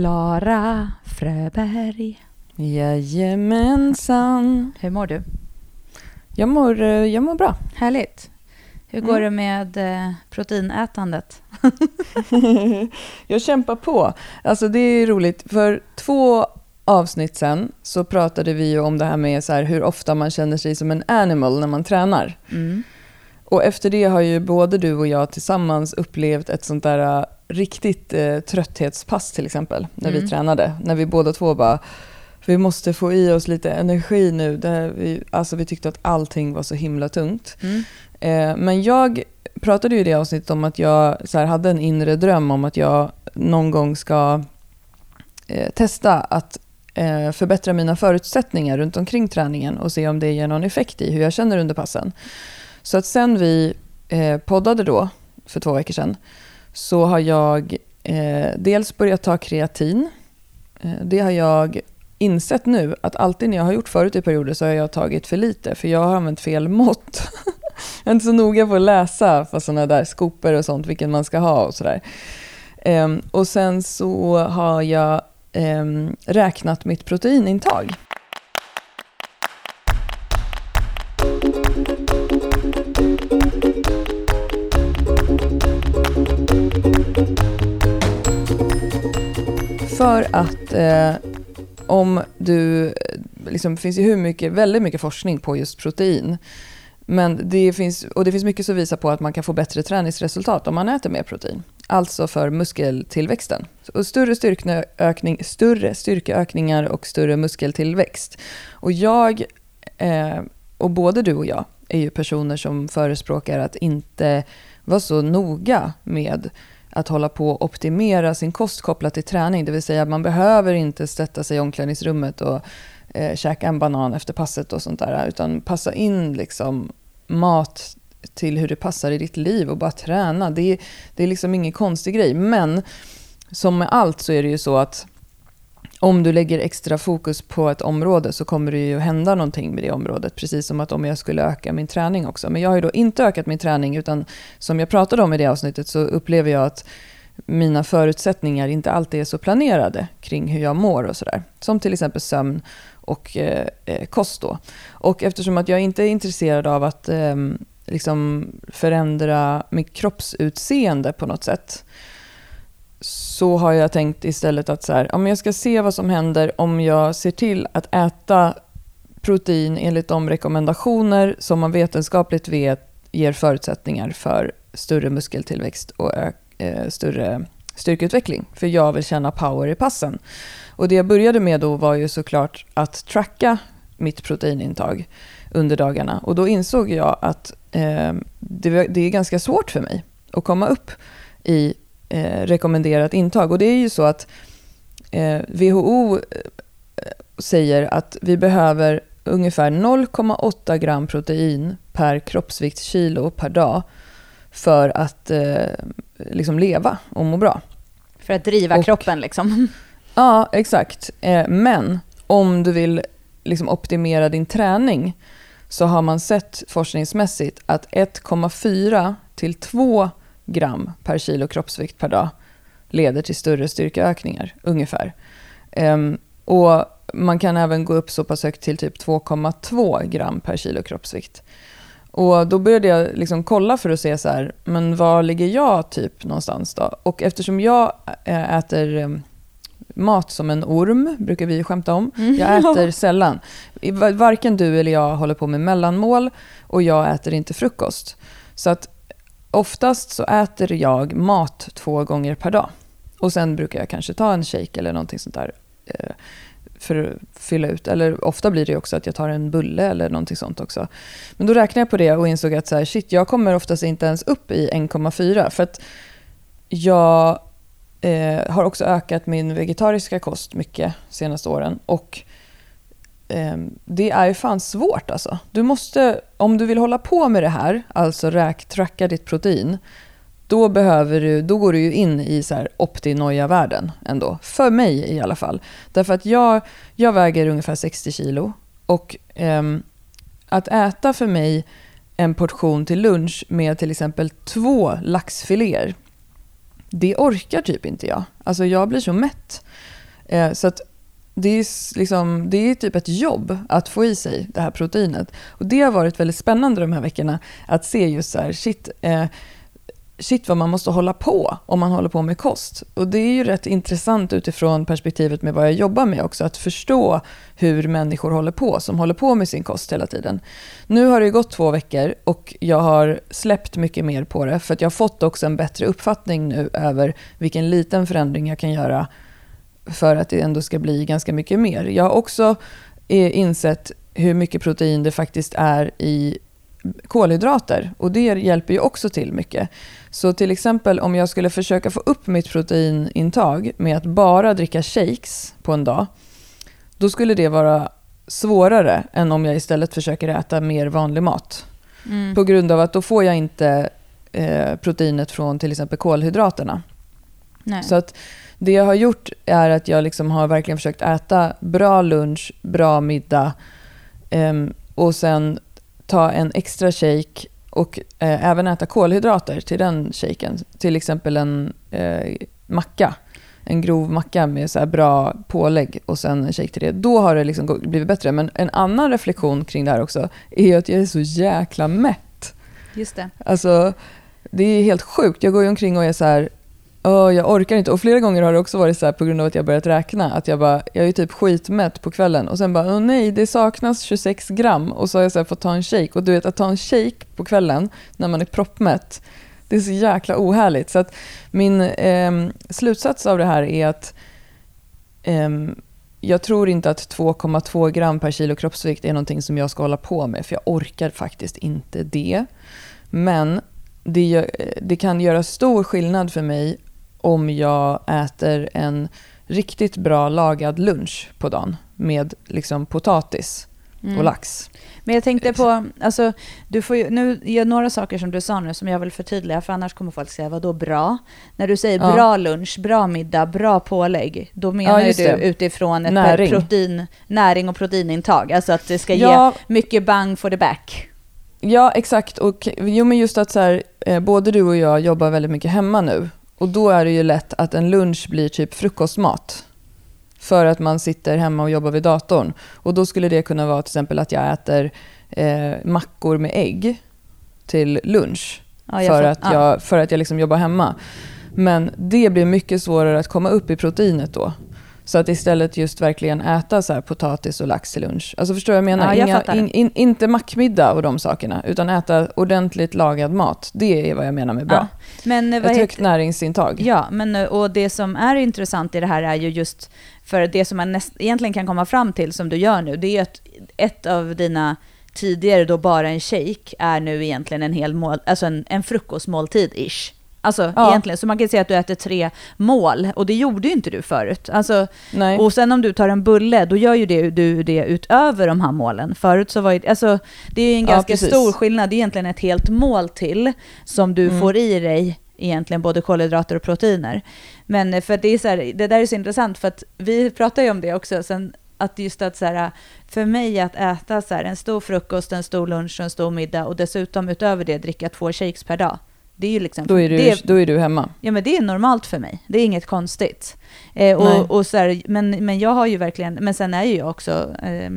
Klara Fröberg. Jajamensan. Hur mår du? Jag mår, eh, jag mår bra. Härligt. Hur går det med eh, proteinätandet? jag kämpar på. Alltså det är roligt. För två avsnitt sen så pratade vi om det här med så här, hur ofta man känner sig som en animal när man tränar. Mm. Och efter det har ju både du och jag tillsammans upplevt ett sånt där uh, riktigt uh, trötthetspass till exempel, när Mm. vi tränade. När vi båda två bara, vi måste få i oss lite energi nu. Där vi, alltså vi tyckte att allting var så himla tungt. Mm. Eh, men jag pratade ju i det avsnittet om att jag så här, hade en inre dröm om att jag någon gång ska eh, testa att eh, förbättra mina förutsättningar runt omkring träningen och se om det ger någon effekt i hur jag känner under passen. Så att sen vi eh, poddade då, för två veckor sedan, så har jag eh, dels börjat ta kreatin. Eh, det har jag insett nu att alltid när jag har gjort förut i perioder så har jag tagit för lite, för jag har använt fel mått. jag är inte så noga på att läsa på sådana där skopor och sånt, vilken man ska ha och sådär. Ehm, och sen så har jag ehm, räknat mitt proteinintag. För att eh, om du, eh, liksom, det finns ju hur mycket, väldigt mycket forskning på just protein. Men det finns, och det finns mycket som visar på att man kan få bättre träningsresultat om man äter mer protein. Alltså för muskeltillväxten. Och större, styrkeökning, större styrkeökningar och större muskeltillväxt. Och jag, eh, och både du och jag, är ju personer som förespråkar att inte vara så noga med att hålla på och optimera sin kost kopplat till träning. Det vill säga man behöver inte sätta sig i omklädningsrummet och eh, käka en banan efter passet och sånt där. Utan passa in liksom mat till hur det passar i ditt liv och bara träna. Det är, det är liksom ingen konstig grej. Men som med allt så är det ju så att om du lägger extra fokus på ett område så kommer det ju hända någonting med det området. Precis som att om jag skulle öka min träning också. Men jag har ju då inte ökat min träning utan som jag pratade om i det avsnittet så upplever jag att mina förutsättningar inte alltid är så planerade kring hur jag mår och sådär. Som till exempel sömn och eh, eh kost då. Och eftersom att jag inte är intresserad av att eh, liksom förändra mitt kroppsutseende på något sätt så har jag tänkt istället att så här, om jag ska se vad som händer om jag ser till att äta protein enligt de rekommendationer som man vetenskapligt vet ger förutsättningar för större muskeltillväxt och ö- eh, större styrkeutveckling. För jag vill känna power i passen. Och det jag började med då var ju såklart att tracka mitt proteinintag under dagarna. Och då insåg jag att eh, det, det är ganska svårt för mig att komma upp i eh, rekommenderat intag. Och det är ju så att eh, WHO eh, säger att vi behöver ungefär 0,8 gram protein per kroppsviktskilo per dag för att eh, liksom leva och må bra. För att driva Och- kroppen liksom. Ja, exakt. Eh, men om du vill liksom optimera din träning så har man sett forskningsmässigt att 1,4 till 2 gram per kilo kroppsvikt per dag leder till större styrkeökningar, ungefär. Ehm, och man kan även gå upp så pass högt till typ 2,2 gram per kilo kroppsvikt. Och då började jag liksom kolla för att se så här, men var ligger jag typ någonstans då? Och eftersom jag eh, äter eh, mat som en orm, brukar vi skämta om. Jag äter sällan. Varken du eller jag håller på med mellanmål och jag äter inte frukost. Så att oftast så äter jag mat två gånger per dag. Och sen brukar jag kanske ta en shake eller någonting sånt där eh, för att fylla ut. Eller ofta blir det också att jag tar en bulle eller någonting sånt också. Men då räknade jag på det och insåg att så här, shit, jag kommer oftast inte ens upp i 1,4. För att jag eh, har också ökat min vegetariska kost mycket de senaste åren. Och Ehm, det är ju fan svårt alltså. Du måste, om du vill hålla på med det här, alltså räk, tracka ditt protein, då, behöver du, då går du ju in i så här optinoja-världen ändå. För mig i alla fall. Därför att jag, jag väger ungefär 60 kilo. Och eh, att äta för mig en portion till lunch med till exempel två laxfiléer det orkar typ inte jag. Alltså jag blir så mätt. Eh, så att det är, liksom, det är typ ett jobb att få i sig det här proteinet. Och det har varit väldigt spännande de här veckorna att se just så här, shit, eh, shit vad man måste hålla på om man håller på med kost. Och det är ju rätt intressant utifrån perspektivet med vad jag jobbar med också, att förstå hur människor håller på, som håller på med sin kost hela tiden. Nu har det gått två veckor och jag har släppt mycket mer på det, för att jag har fått också en bättre uppfattning nu över vilken liten förändring jag kan göra för att det ändå ska bli ganska mycket mer. Jag har också eh, insett hur mycket protein det faktiskt är i kolhydrater och det hjälper ju också till mycket. Så till exempel om jag skulle försöka få upp mitt proteinintag med att bara dricka shakes på en dag, då skulle det vara svårare än om jag istället försöker äta mer vanlig mat. Mm. På grund av att då får jag inte eh, proteinet från till exempel kolhydraterna. Nej. Så att det jag har gjort är att jag liksom har verkligen försökt äta bra lunch, bra middag eh, och sen ta en extra shake och eh, även äta kolhydrater till den shaken. Till exempel en eh, macka. En grov macka med så bra pålägg och sen en shake till det. Då har det liksom blivit bättre. Men en annan reflektion kring det här också är att jag är så jäkla mätt. Just det. Alltså, det är helt sjukt. Jag går ju omkring och är så här, Oh, jag orkar inte. Och flera gånger har det också varit så här på grund av att jag börjat räkna. Att jag bara, jag är typ skitmätt på kvällen. Och sen bara, åh oh, nej, det saknas 26 gram. Och så har jag så här fått ta en shake. Och du vet, att ta en shake på kvällen när man är proppmätt. Det är så jäkla ohärligt. Så att min eh, slutsats av det här är att eh, jag tror inte att 2,2 gram per kilo kroppsvikt är någonting som jag ska hålla på med. För jag orkar faktiskt inte det. Men det, det kan göra stor skillnad för mig om jag äter en riktigt bra lagad lunch på dagen med liksom potatis mm. och lax. Men jag tänkte på, alltså, du får ju, nu några saker som du sa nu som jag vill förtydliga, för annars kommer folk säga vad då bra? När du säger ja. bra lunch, bra middag, bra pålägg, då menar ja, du det. utifrån ett näring. Protein, näring och proteinintag, alltså att det ska ja. ge mycket bang for the back. Ja, exakt. Och, jo, men just att så här, eh, både du och jag jobbar väldigt mycket hemma nu. Och då är det ju lätt att en lunch blir typ frukostmat. För att man sitter hemma och jobbar vid datorn. Och då skulle det kunna vara till exempel att jag äter eh, mackor med ägg till lunch. Ja, för, att jag, för att jag liksom jobbar hemma. Men det blir mycket svårare att komma upp i proteinet då. Så att istället just verkligen äta så potatis och lax till lunch. Alltså förstår jag menar? Ja, jag Inga, in, in, inte mackmiddag och de sakerna, utan äta ordentligt lagad mat. Det är vad jag menar med bra. Ja. Men, Ett högt heter... näringsintag. Ja, men, och det som är intressant i det här är ju just, för det som man näst, egentligen kan komma fram till, som du gör nu, det är att ett av dina tidigare då bara en shake är nu egentligen en hel mål, alltså en, en frukostmåltid-ish. Alltså ja. egentligen, så man kan säga att du äter tre mål och det gjorde ju inte du förut. Alltså, och sen om du tar en bulle, då gör ju det, du det utöver de här målen. Förut så var det, alltså, det är en ganska ja, stor skillnad, det är egentligen ett helt mål till som du mm. får i dig egentligen både kolhydrater och proteiner. Men för det, är så här, det där är så intressant för att vi pratar ju om det också, sen att just att så här, för mig att äta så här, en stor frukost, en stor lunch och en stor middag och dessutom utöver det dricka två shakes per dag det är ju liksom, då, är du, det, då är du hemma? Ja, men det är normalt för mig. Det är inget konstigt. Eh, och, och så här, men, men jag har ju verkligen, men sen är ju jag också eh,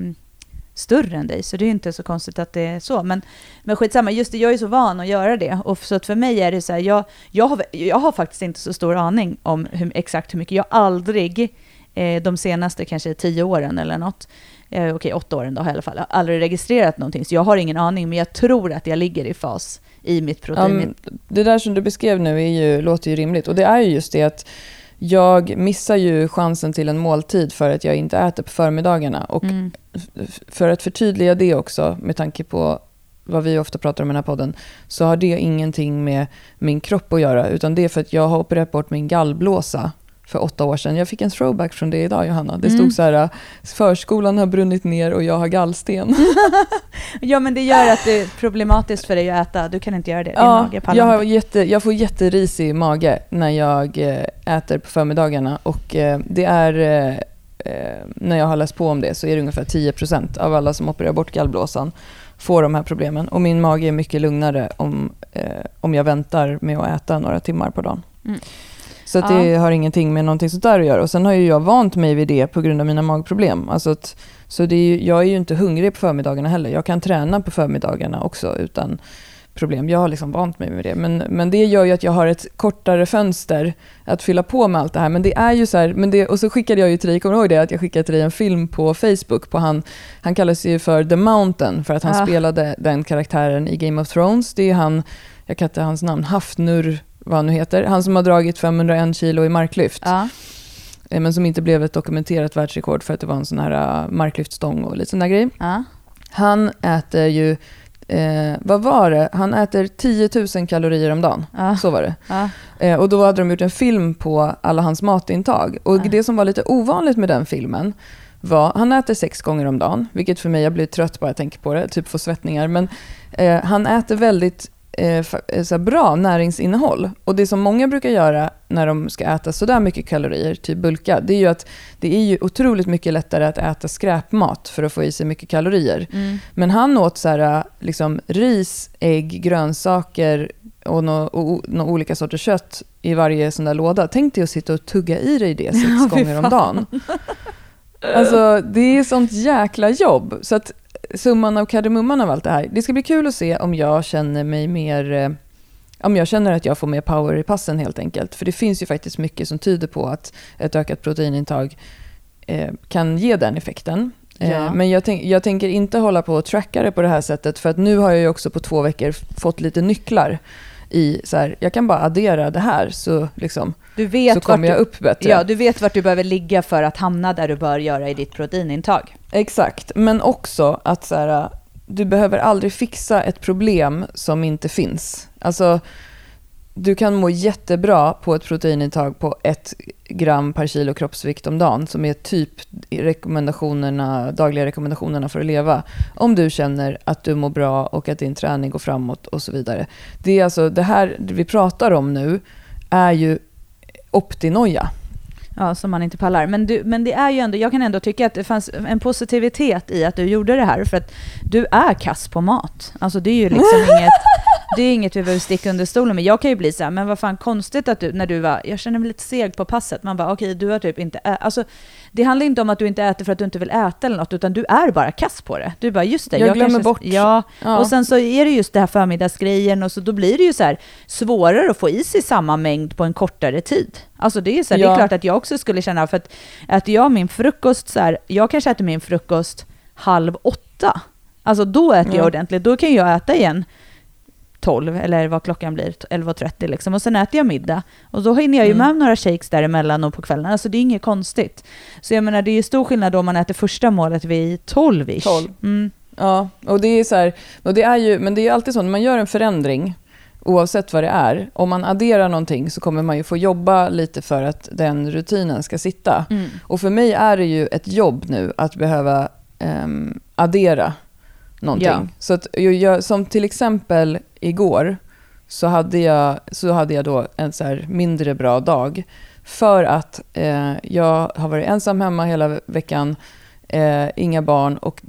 större än dig, så det är ju inte så konstigt att det är så. Men, men skitsamma, just det, jag är så van att göra det. Och så att för mig är det så här, jag, jag, har, jag har faktiskt inte så stor aning om hur, exakt hur mycket. Jag har aldrig, eh, de senaste kanske tio åren eller något, eh, okej åtta åren då har jag i alla fall, aldrig registrerat någonting. Så jag har ingen aning, men jag tror att jag ligger i fas i mitt protein. Um, det där som du beskrev nu är ju, låter ju rimligt. Och det är ju just det att jag missar ju chansen till en måltid för att jag inte äter på förmiddagarna. Och mm. för att förtydliga det också, med tanke på vad vi ofta pratar om i den här podden, så har det ingenting med min kropp att göra. Utan det är för att jag har opererat bort min gallblåsa för åtta år sedan. Jag fick en throwback från det idag, Johanna. Det stod mm. så här, förskolan har brunnit ner och jag har gallsten. ja, men det gör att det är problematiskt för dig att äta. Du kan inte göra det. Ja, jag, har jätte, jag får jätterisig mage när jag eh, äter på förmiddagarna. Och eh, det är, när jag har läst på om det, så är det ungefär 10% av alla som opererar bort gallblåsan får de här problemen. Och min mage är mycket lugnare om, om jag väntar med att äta några timmar på dagen. Mm. Så att det har ingenting med någonting sånt där att göra. Och sen har ju jag vant mig vid det på grund av mina magproblem. Alltså att, så det är ju, jag är ju inte hungrig på förmiddagarna heller. Jag kan träna på förmiddagarna också utan problem. Jag har liksom vant mig med det. Men, men det gör ju att jag har ett kortare fönster att fylla på med allt det här. Men det är ju så här, men det, och så skickade jag ju till dig, kommer du ihåg det? Att jag skickade till dig en film på Facebook på han, han kallas ju för The Mountain för att han Ah. spelade den karaktären i Game of Thrones. Det är han, jag kan inte hans namn, Hafnur, vad han nu heter. Han som har dragit 501 kilo i marklyft. Ja. Eh, Men som inte blev ett dokumenterat världsrekord för att det var en sån här uh, marklyftstång och lite sån där grej. Ja. Han äter ju, eh, vad var det? Han äter 10 000 kalorier om dagen. Ja. Så var det. Eh, och då hade de gjort en film på alla hans matintag. Och det som var lite ovanligt med den filmen var, han äter sex gånger om dagen, vilket för mig, jag blir trött bara jag tänker på det, typ får svettningar. Men eh, han äter väldigt eh, eh, så bra näringsinnehåll. Och det som många brukar göra när de ska äta sådär mycket kalorier, typ bulka, det är ju att det är ju otroligt mycket lättare att äta skräpmat för att få i sig mycket kalorier. Mm. Men han åt så här, liksom, ris, ägg, grönsaker och några nå olika sorters kött i varje sån där låda. Tänk dig att sitta och tugga i dig det sex Ja, gånger om dagen. Alltså, det är sånt jäkla jobb. Så att summan av kardemumman av allt det här. Det ska bli kul att se om jag känner mig mer... eh, Om jag känner att jag får mer power i passen helt enkelt. För det finns ju faktiskt mycket som tyder på att ett ökat proteinintag eh, kan ge den effekten. Eh, Ja. Men jag, tänk, jag tänker inte hålla på och tracka det på det här sättet. För att nu har jag ju också på två veckor fått lite nycklar i så här, jag kan bara addera det här så, liksom, Du vet så kommer jag upp bättre. Ja, du vet vart du behöver ligga för att hamna där du bör göra i ditt proteinintag. Exakt, men också att så här, du behöver aldrig fixa ett problem som inte finns. Alltså, du kan må jättebra på ett proteinintag på ett gram per kilo kroppsvikt om dagen, som är typ rekommendationerna, dagliga rekommendationerna för att leva. Om du känner att du mår bra och att din träning går framåt och så vidare. Det är alltså, det här vi pratar om nu är ju optinoja. Ja, som man inte pallar. Men, du, men det är ju ändå, jag kan ändå tycka att det fanns en positivitet i att du gjorde det här. För att du är kass på mat. Alltså det är ju liksom inget, det är inget vi behöver sticka under stolen med. Jag kan ju bli så här, men vad fan konstigt att du, när du var, jag känner mig lite seg på passet. Man bara, okej, du har typ inte ä-. Alltså, det handlar inte om att du inte äter för att du inte vill äta eller något, utan du är bara kass på det. Du bara, just det. Jag glömmer kanske- bort. Ja, Ja. och sen så är det just det här förmiddagsgrejen och så då blir det ju så här svårare att få i sig samma mängd på en kortare tid. Alltså det är så här, det Ja. är klart att jag också skulle känna, för att äter jag min frukost så här, jag kanske äter min frukost halv åtta. Alltså då äter jag Ja. ordentligt, då kan jag äta igen 12 eller vad klockan blir, 11.30 liksom. Och sen äter jag middag. Och då hinner jag ju Mm. med några shakes däremellan och på kvällen. Alltså det är inget konstigt. Så jag menar det är ju stor skillnad om man äter första målet vid 12-ish. 12. Mm. Ja, och det är så här, och det är ju, men det är alltid så när man gör en förändring, oavsett vad det är, om man adderar någonting så kommer man ju få jobba lite för att den rutinen ska sitta. Mm. Och för mig är det ju ett jobb nu att behöva ehm, addera någonting. Ja. Så att jag, som till exempel igår så hade jag, så hade jag då en så mindre bra dag. För att eh, jag har varit ensam hemma hela veckan, eh, inga barn och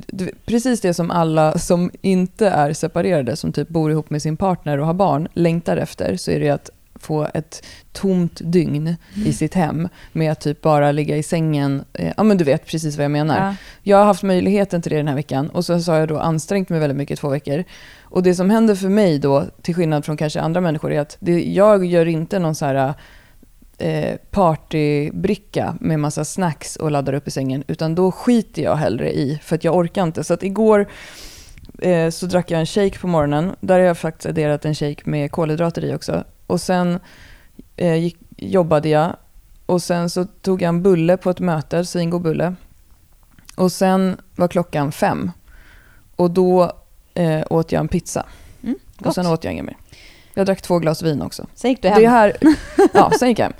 precis det som alla som inte är separerade, som typ bor ihop med sin partner och har barn, längtar efter, så är det att få ett tomt dygn i sitt hem med att typ bara ligga i sängen. Eh, ja men du vet precis vad jag menar. Ja. Jag har haft möjligheten till det den här veckan och så har jag då ansträngt mig väldigt mycket i två veckor. Och det som händer för mig då, till skillnad från kanske andra människor, är att det, jag gör inte någon så här eh, partybricka med massa snacks och laddar upp i sängen, utan då skiter jag hellre i, för att jag orkar inte. Så att igår eh, så drack jag en shake på morgonen, där har jag faktiskt adderat en shake med kolhydrater i också. Och sen eh, gick, jobbade jag och sen så tog jag en bulle på ett möte, svingod bulle. Och sen var klockan fem. Och då eh, åt jag en pizza. Mm, och sen åt jag inget mer. Jag drack två glas vin också. Sen gick du hem. Det här, ja, sen gick jag hem.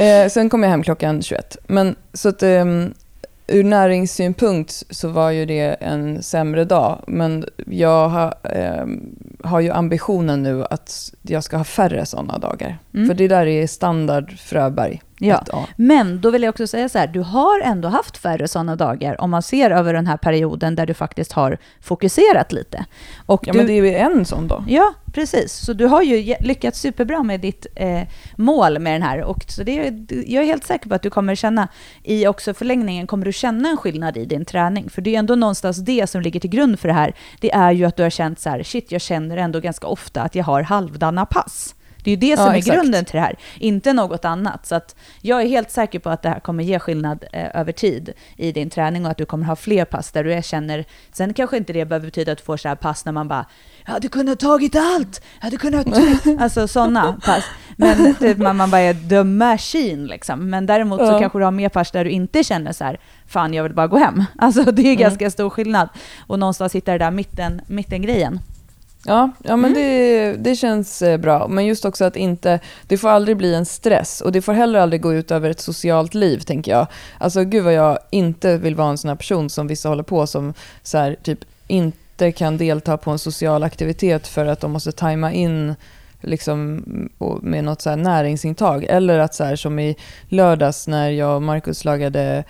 Eh, sen kom jag hem klockan 21. Men så att um, ur näringssynpunkt så var ju det en sämre dag. Men jag har, ehm, har ju ambitionen nu att jag ska ha färre sådana dagar. Mm. För det där är standard Fröberg. Ja, men då vill jag också säga så här, du har ändå haft färre sådana dagar om man ser över den här perioden där du faktiskt har fokuserat lite. Och Ja, du, men det är ju en sån då. Ja, precis. Så du har ju lyckats superbra med ditt eh, mål med den här. Och så det, jag är helt säker på att du kommer känna, i också förlängningen, kommer du känna en skillnad i din träning. För det är ändå någonstans det som ligger till grund för det här. Det är ju att du har känt så här, shit, jag känner ändå ganska ofta att jag har halvdana pass. Det är ju det som Ja, är exakt. grunden till det här, inte något annat. Så att jag är helt säker på att det här kommer ge skillnad eh, över tid i din träning och att du kommer ha fler pass där du känner... Sen kanske inte det behöver betyda att du får så här pass när man bara “jag hade kunnat tagit allt, jag hade kunnat...” Alltså sådana pass. Men typ man, man bara är the machine liksom. Men däremot så Ja. kanske du har mer pass där du inte känner så här “fan, jag vill bara gå hem”. Alltså det är Mm. ganska stor skillnad. Och någonstans hitta det där mitten, mittengrejen. Ja, ja men Mm. det, det känns eh, bra. Men just också att inte, det får aldrig bli en stress och det får heller aldrig gå ut över ett socialt liv, tänker jag. Alltså gud vad jag inte vill vara en sån här person som vissa håller på som så här, typ inte kan delta på en social aktivitet för att de måste tajma in liksom med något så näringsintag. Eller att så här som i lördags när jag och Markus lagade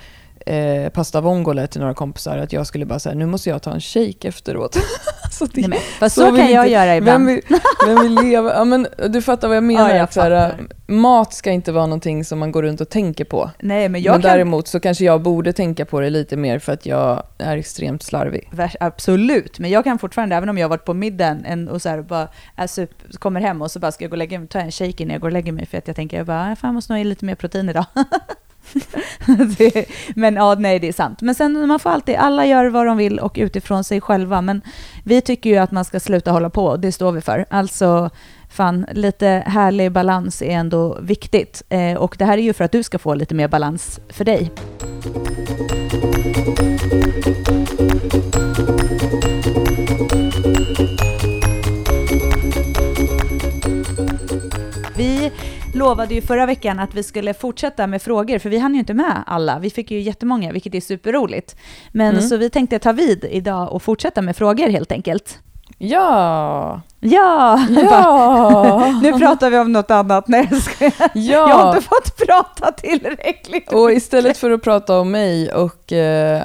eh, pasta vongole till några kompisar, att jag skulle bara säga nu måste jag ta en shake efteråt. så det, Nej, men, fast så så, kan jag inte- göra ibland. vem vill, vem vill leva? Ja, men, du fattar vad jag menar. Ja, jag så här, mat ska inte vara någonting som man går runt och tänker på. Nej, men jag men kan... däremot så kanske jag borde tänka på det lite mer för att jag är extremt slarvig. Absolut, men jag kan fortfarande, även om jag varit på middagen en, och så här, bara super, kommer hem och så bara ska jag gå och lägga mig, ta en shake innan jag går och lägger mig för att jag tänker jag bara, "Ah, fan jag måste nog ha i lite mer protein idag. men ja, nej det är sant. Men sen man får alltid, alla gör vad de vill och utifrån sig själva. Men vi tycker ju att man ska sluta hålla på och det står vi för. Alltså fan, lite härlig balans är ändå viktigt. Eh, och det här är ju för att du ska få lite mer balans för dig. Lovade ju förra veckan att vi skulle fortsätta med frågor, för vi hann ju inte med alla. Vi fick ju jättemånga, vilket är superroligt. Men Mm. så vi tänkte ta vid idag och fortsätta med frågor helt enkelt. Ja! Ja! Ja! nu pratar vi om något annat. Nej, jag skojar. Jag har ja! inte fått prata tillräckligt. Och istället för att prata om mig och eh,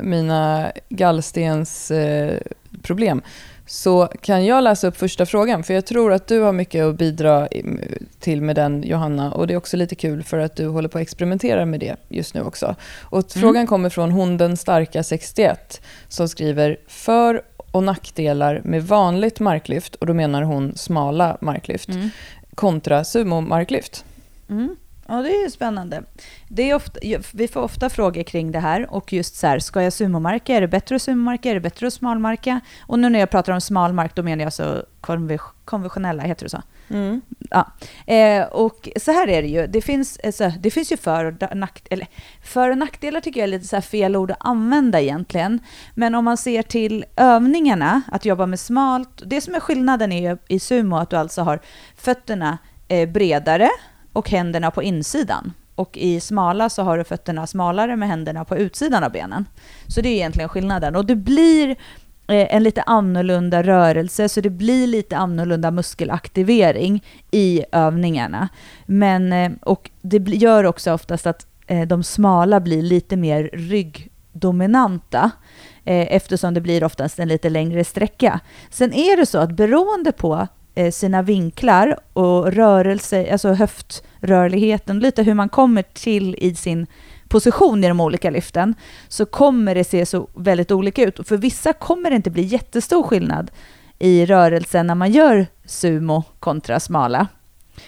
mina gallstens eh, problem så kan jag läsa upp första frågan, för jag tror att du har mycket att bidra till med den, Johanna. Och det är också lite kul för att du håller på att experimentera med det just nu också. Och Mm. frågan kommer från hon den starka 61 som skriver för och nackdelar med vanligt marklyft, och då menar hon smala marklyft, Mm. kontra sumo-marklyft. Mm. Ja, det är ju spännande. Det är ofta, vi får ofta frågor kring det här och just så här, ska jag sumomarka? Är det bättre att sumomarka? Är det bättre att smalmarka? Och nu när jag pratar om smalmark, då menar jag så konve- konventionella, heter det så? Ja. Eh, och så här är det ju, det finns, eh, så, det finns ju för och nack, eller, för och nackdelar tycker jag är lite så fel ord att använda egentligen. Men om man ser till övningarna, att jobba med smalt, det som är skillnaden är ju i sumo att du alltså har fötterna eh, bredare och händerna på insidan. Och i smala så har du fötterna smalare med händerna på utsidan av benen. Så det är egentligen skillnaden. Och det blir eh, en lite annorlunda rörelse, så det blir lite annorlunda muskelaktivering i övningarna. Men, eh, och det gör också oftast att eh, de smala blir lite mer ryggdominanta eftersom det blir oftast en lite längre sträcka. Sen är det så att beroende på Eh, sina vinklar och rörelse, alltså höftrörligheten, lite hur man kommer till i sin position i de olika lyften, så kommer det se så väldigt olika ut. Och för vissa kommer det inte bli jättestor skillnad i rörelsen när man gör sumo kontra smala.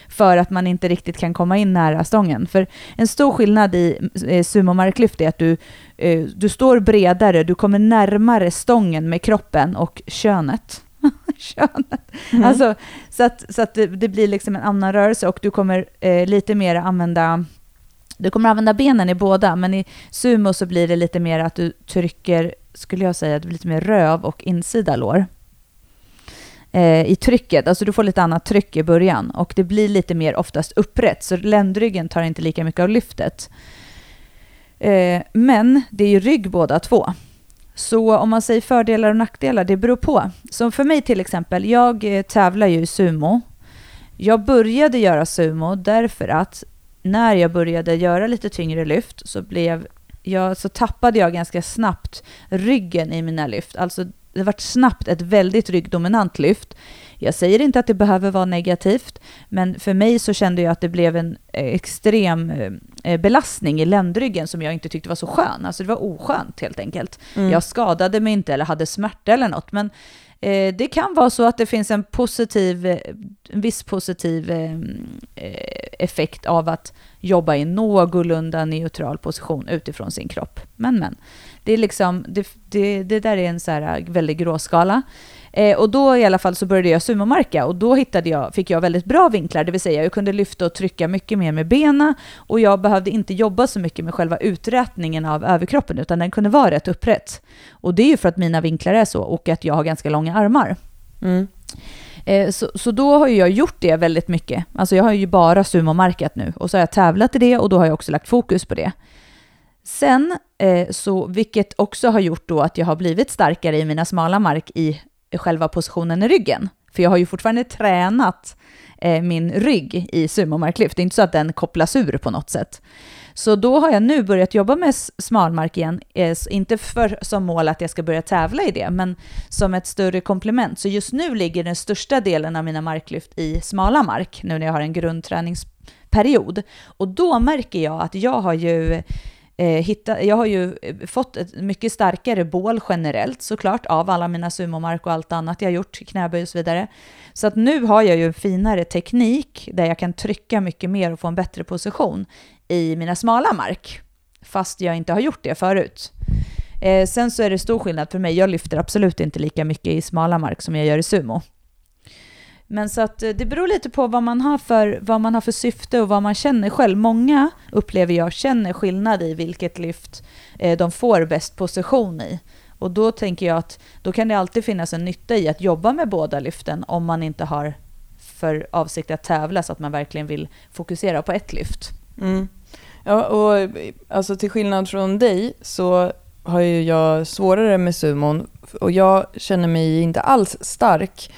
För att man inte riktigt kan komma in nära stången. För en stor skillnad i eh, sumomarklyft är att du, eh, du står bredare, du kommer närmare stången med kroppen och könet. könet. Mm. Alltså, så att, så att det, det blir liksom en annan rörelse och du kommer eh, lite mer använda du kommer använda benen i båda, men i sumo så blir det lite mer att du trycker, skulle jag säga, lite mer röv och insida lår. Eh, I trycket, alltså du får lite annat tryck i början och det blir lite mer oftast upprätt, så ländryggen tar inte lika mycket av lyftet. Eh, men det är ju rygg båda två. Så om man säger fördelar och nackdelar, det beror på. Som för mig till exempel, jag eh, tävlar ju i sumo. Jag började göra sumo därför att när jag började göra lite tyngre lyft så, blev jag, så tappade jag ganska snabbt ryggen i mina lyft. Alltså det var snabbt ett väldigt ryggdominant lyft. Jag säger inte att det behöver vara negativt, men för mig så kände jag att det blev en eh, extrem eh, belastning i ländryggen som jag inte tyckte var så skön. Alltså det var oskönt helt enkelt. Mm. Jag skadade mig inte eller hade smärta eller något, men eh, det kan vara så att det finns en positiv, en viss positiv effekt av att jobba i någorlunda neutral position utifrån sin kropp. Men men, det är liksom, det, det, det där är en så här väldigt gråskala. Eh, och då i alla fall så började jag sumomarka och då hittade jag, fick jag väldigt bra vinklar, det vill säga jag kunde lyfta och trycka mycket mer med benen och jag behövde inte jobba så mycket med själva uträtningen av överkroppen utan den kunde vara rätt upprätt. Och det är ju för att mina vinklar är så och att jag har ganska långa armar. Mm. Eh, så, så då har jag gjort det väldigt mycket. Alltså jag har ju bara sumomarkat nu och så har jag tävlat i det och då har jag också lagt fokus på det. Sen, eh, så, vilket också har gjort då att jag har blivit starkare i mina smala mark i själva positionen i ryggen. För jag har ju fortfarande tränat eh, min rygg i sumomarklyft. Det är inte så att den kopplas ur på något sätt. Så då har jag nu börjat jobba med smalmark igen, eh, inte för, som mål att jag ska börja tävla i det, men som ett större komplement. Så just nu ligger den största delen av mina marklyft i smala mark, nu när jag har en grundträningsperiod. Och då märker jag att jag har ju eh, Eh, hitta, jag har ju eh, fått ett mycket starkare bål generellt såklart av alla mina sumomark och allt annat jag har gjort, knäböj och så vidare. Så att nu har jag ju en finare teknik där jag kan trycka mycket mer och få en bättre position i mina smala mark, fast jag inte har gjort det förut. Eh, sen så är det stor skillnad för mig, jag lyfter absolut inte lika mycket i smala mark som jag gör i sumo. Men så att eh, det beror lite på vad man, har för, vad man har för syfte och vad man känner själv. Många upplever jag känner skillnad i vilket lyft eh, de får bäst position i. Och då tänker jag att då kan det alltid finnas en nytta i att jobba med båda lyften om man inte har för avsikt att tävla så att man verkligen vill fokusera på ett lyft. Mm. Ja, och alltså till skillnad från dig så har ju jag svårare med sumon och jag känner mig inte alls stark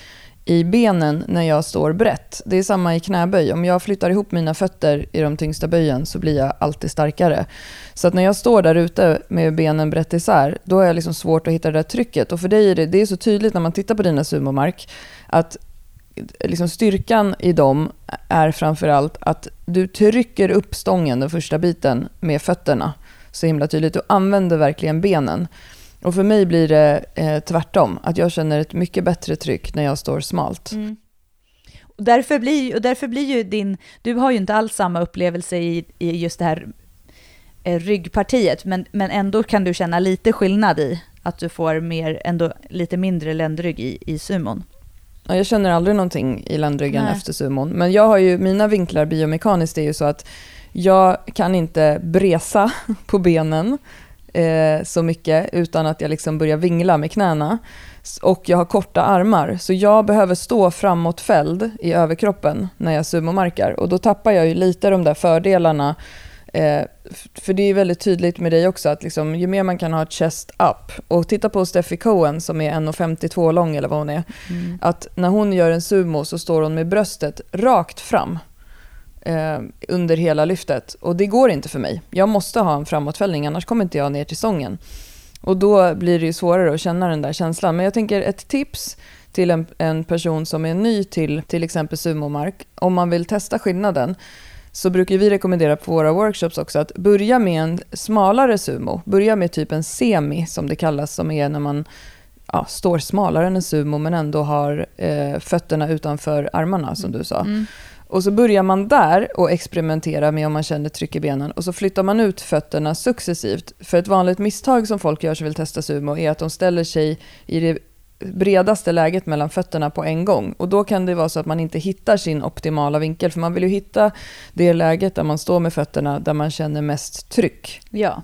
i benen när jag står brett. Det är samma i knäböj. Om jag flyttar ihop mina fötter i de tyngsta böjen så blir jag alltid starkare. Så att när jag står där ute med benen brett isär, då har jag liksom svårt att hitta det där trycket. Och för dig är det, det är så tydligt när man tittar på dina sumomark, att liksom styrkan i dem är framförallt att du trycker upp stången, den första biten, med fötterna så himla tydligt. Du använder verkligen benen. Och för mig blir det eh, tvärtom, att jag känner ett mycket bättre tryck när jag står smalt. Mm. Och därför, blir, och därför blir ju din, du har ju inte alls samma upplevelse i, i just det här eh, ryggpartiet, men, men ändå kan du känna lite skillnad i att du får mer, ändå lite mindre ländrygg i, i sumon. Ja, jag känner aldrig någonting i ländryggen Nej. efter sumon, men jag har ju, mina vinklar biomekaniskt är ju så att jag kan inte bresa på benen eh, så mycket utan att jag liksom börjar vingla med knäna. Och jag har korta armar, så jag behöver stå framåtfälld i överkroppen när jag sumomarkar. Och då tappar jag ju lite de där fördelarna. Eh, för det är väldigt tydligt med dig också att liksom, ju mer man kan ha chest up. Och titta på Steffi Cohen som är 1,52 lång eller vad hon är. Mm. Att när hon gör en sumo så står hon med bröstet rakt fram eh, under hela lyftet. Och det går inte för mig. Jag måste ha en framåtfällning, annars kommer inte jag ner till sången. Och då blir det svårare att känna den där känslan. Men jag tänker ett tips till en, en person som är ny till till exempel sumomark, om man vill testa skillnaden, så brukar vi rekommendera på våra workshops också att börja med en smalare sumo. Börja med typ en semi som det kallas, som är när man ja, står smalare än en sumo men ändå har eh, fötterna utanför armarna som du sa. Mm. Och så börjar man där och experimentera med om man känner tryck i benen och så flyttar man ut fötterna successivt. För ett vanligt misstag som folk gör som vill testa sumo är att de ställer sig i det bredaste läget mellan fötterna på en gång. Och då kan det vara så att man inte hittar sin optimala vinkel. För man vill ju hitta det läget där man står med fötterna där man känner mest tryck. Ja,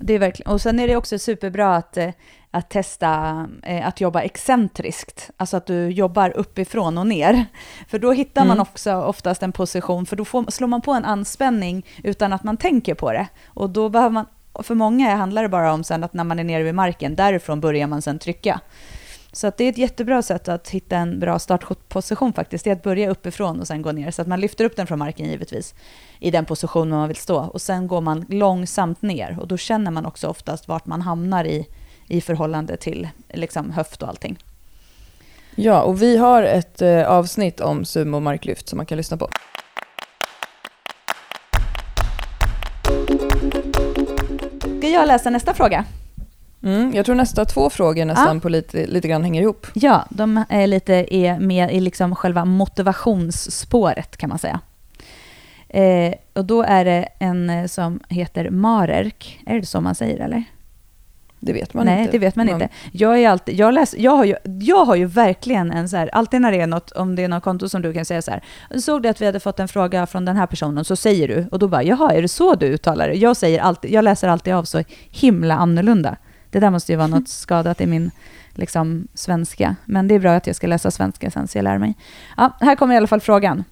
det är verkligen. Och sen är det också superbra att eh, att testa eh, att jobba excentriskt, alltså att du jobbar uppifrån och ner. För då hittar man mm. också oftast en position, för då får, slår man på en anspänning utan att man tänker på det. Och då behöver man, för många handlar det bara om sen att när man är nere vid marken, därifrån börjar man sen trycka. Så att det är ett jättebra sätt att hitta en bra startposition faktiskt. Det är att börja uppifrån och sen gå ner. Så att man lyfter upp den från marken givetvis i den position man vill stå. Och sen går man långsamt ner och då känner man också oftast vart man hamnar i, i förhållande till liksom, höft och allting. Ja, och vi har ett eh, avsnitt om sumo marklyft som man kan lyssna på. Ska jag läsa nästa fråga? Mm, jag tror nästa två frågor nästan Ja. på lite, lite grann hänger ihop. Ja, de är lite är med i liksom själva motivationsspåret kan man säga. Eh, och då är det en eh, som heter Marerk. Är det så man säger eller? Det vet man Nej, inte. det vet man Man- inte. Jag, är alltid, jag, läs, jag, har ju, jag har ju verkligen en så här, alltid när det är något, om det är något konto som du kan säga så här, såg du att vi hade fått en fråga från den här personen, så säger du, och då bara, jaha, är det så du uttalar det? Jag, säger alltid, jag läser alltid av så himla annorlunda. Det där måste ju vara något skadat i min liksom, svenska, men det är bra att jag ska läsa svenska sen så jag lär mig. Ja, här kommer i alla fall frågan.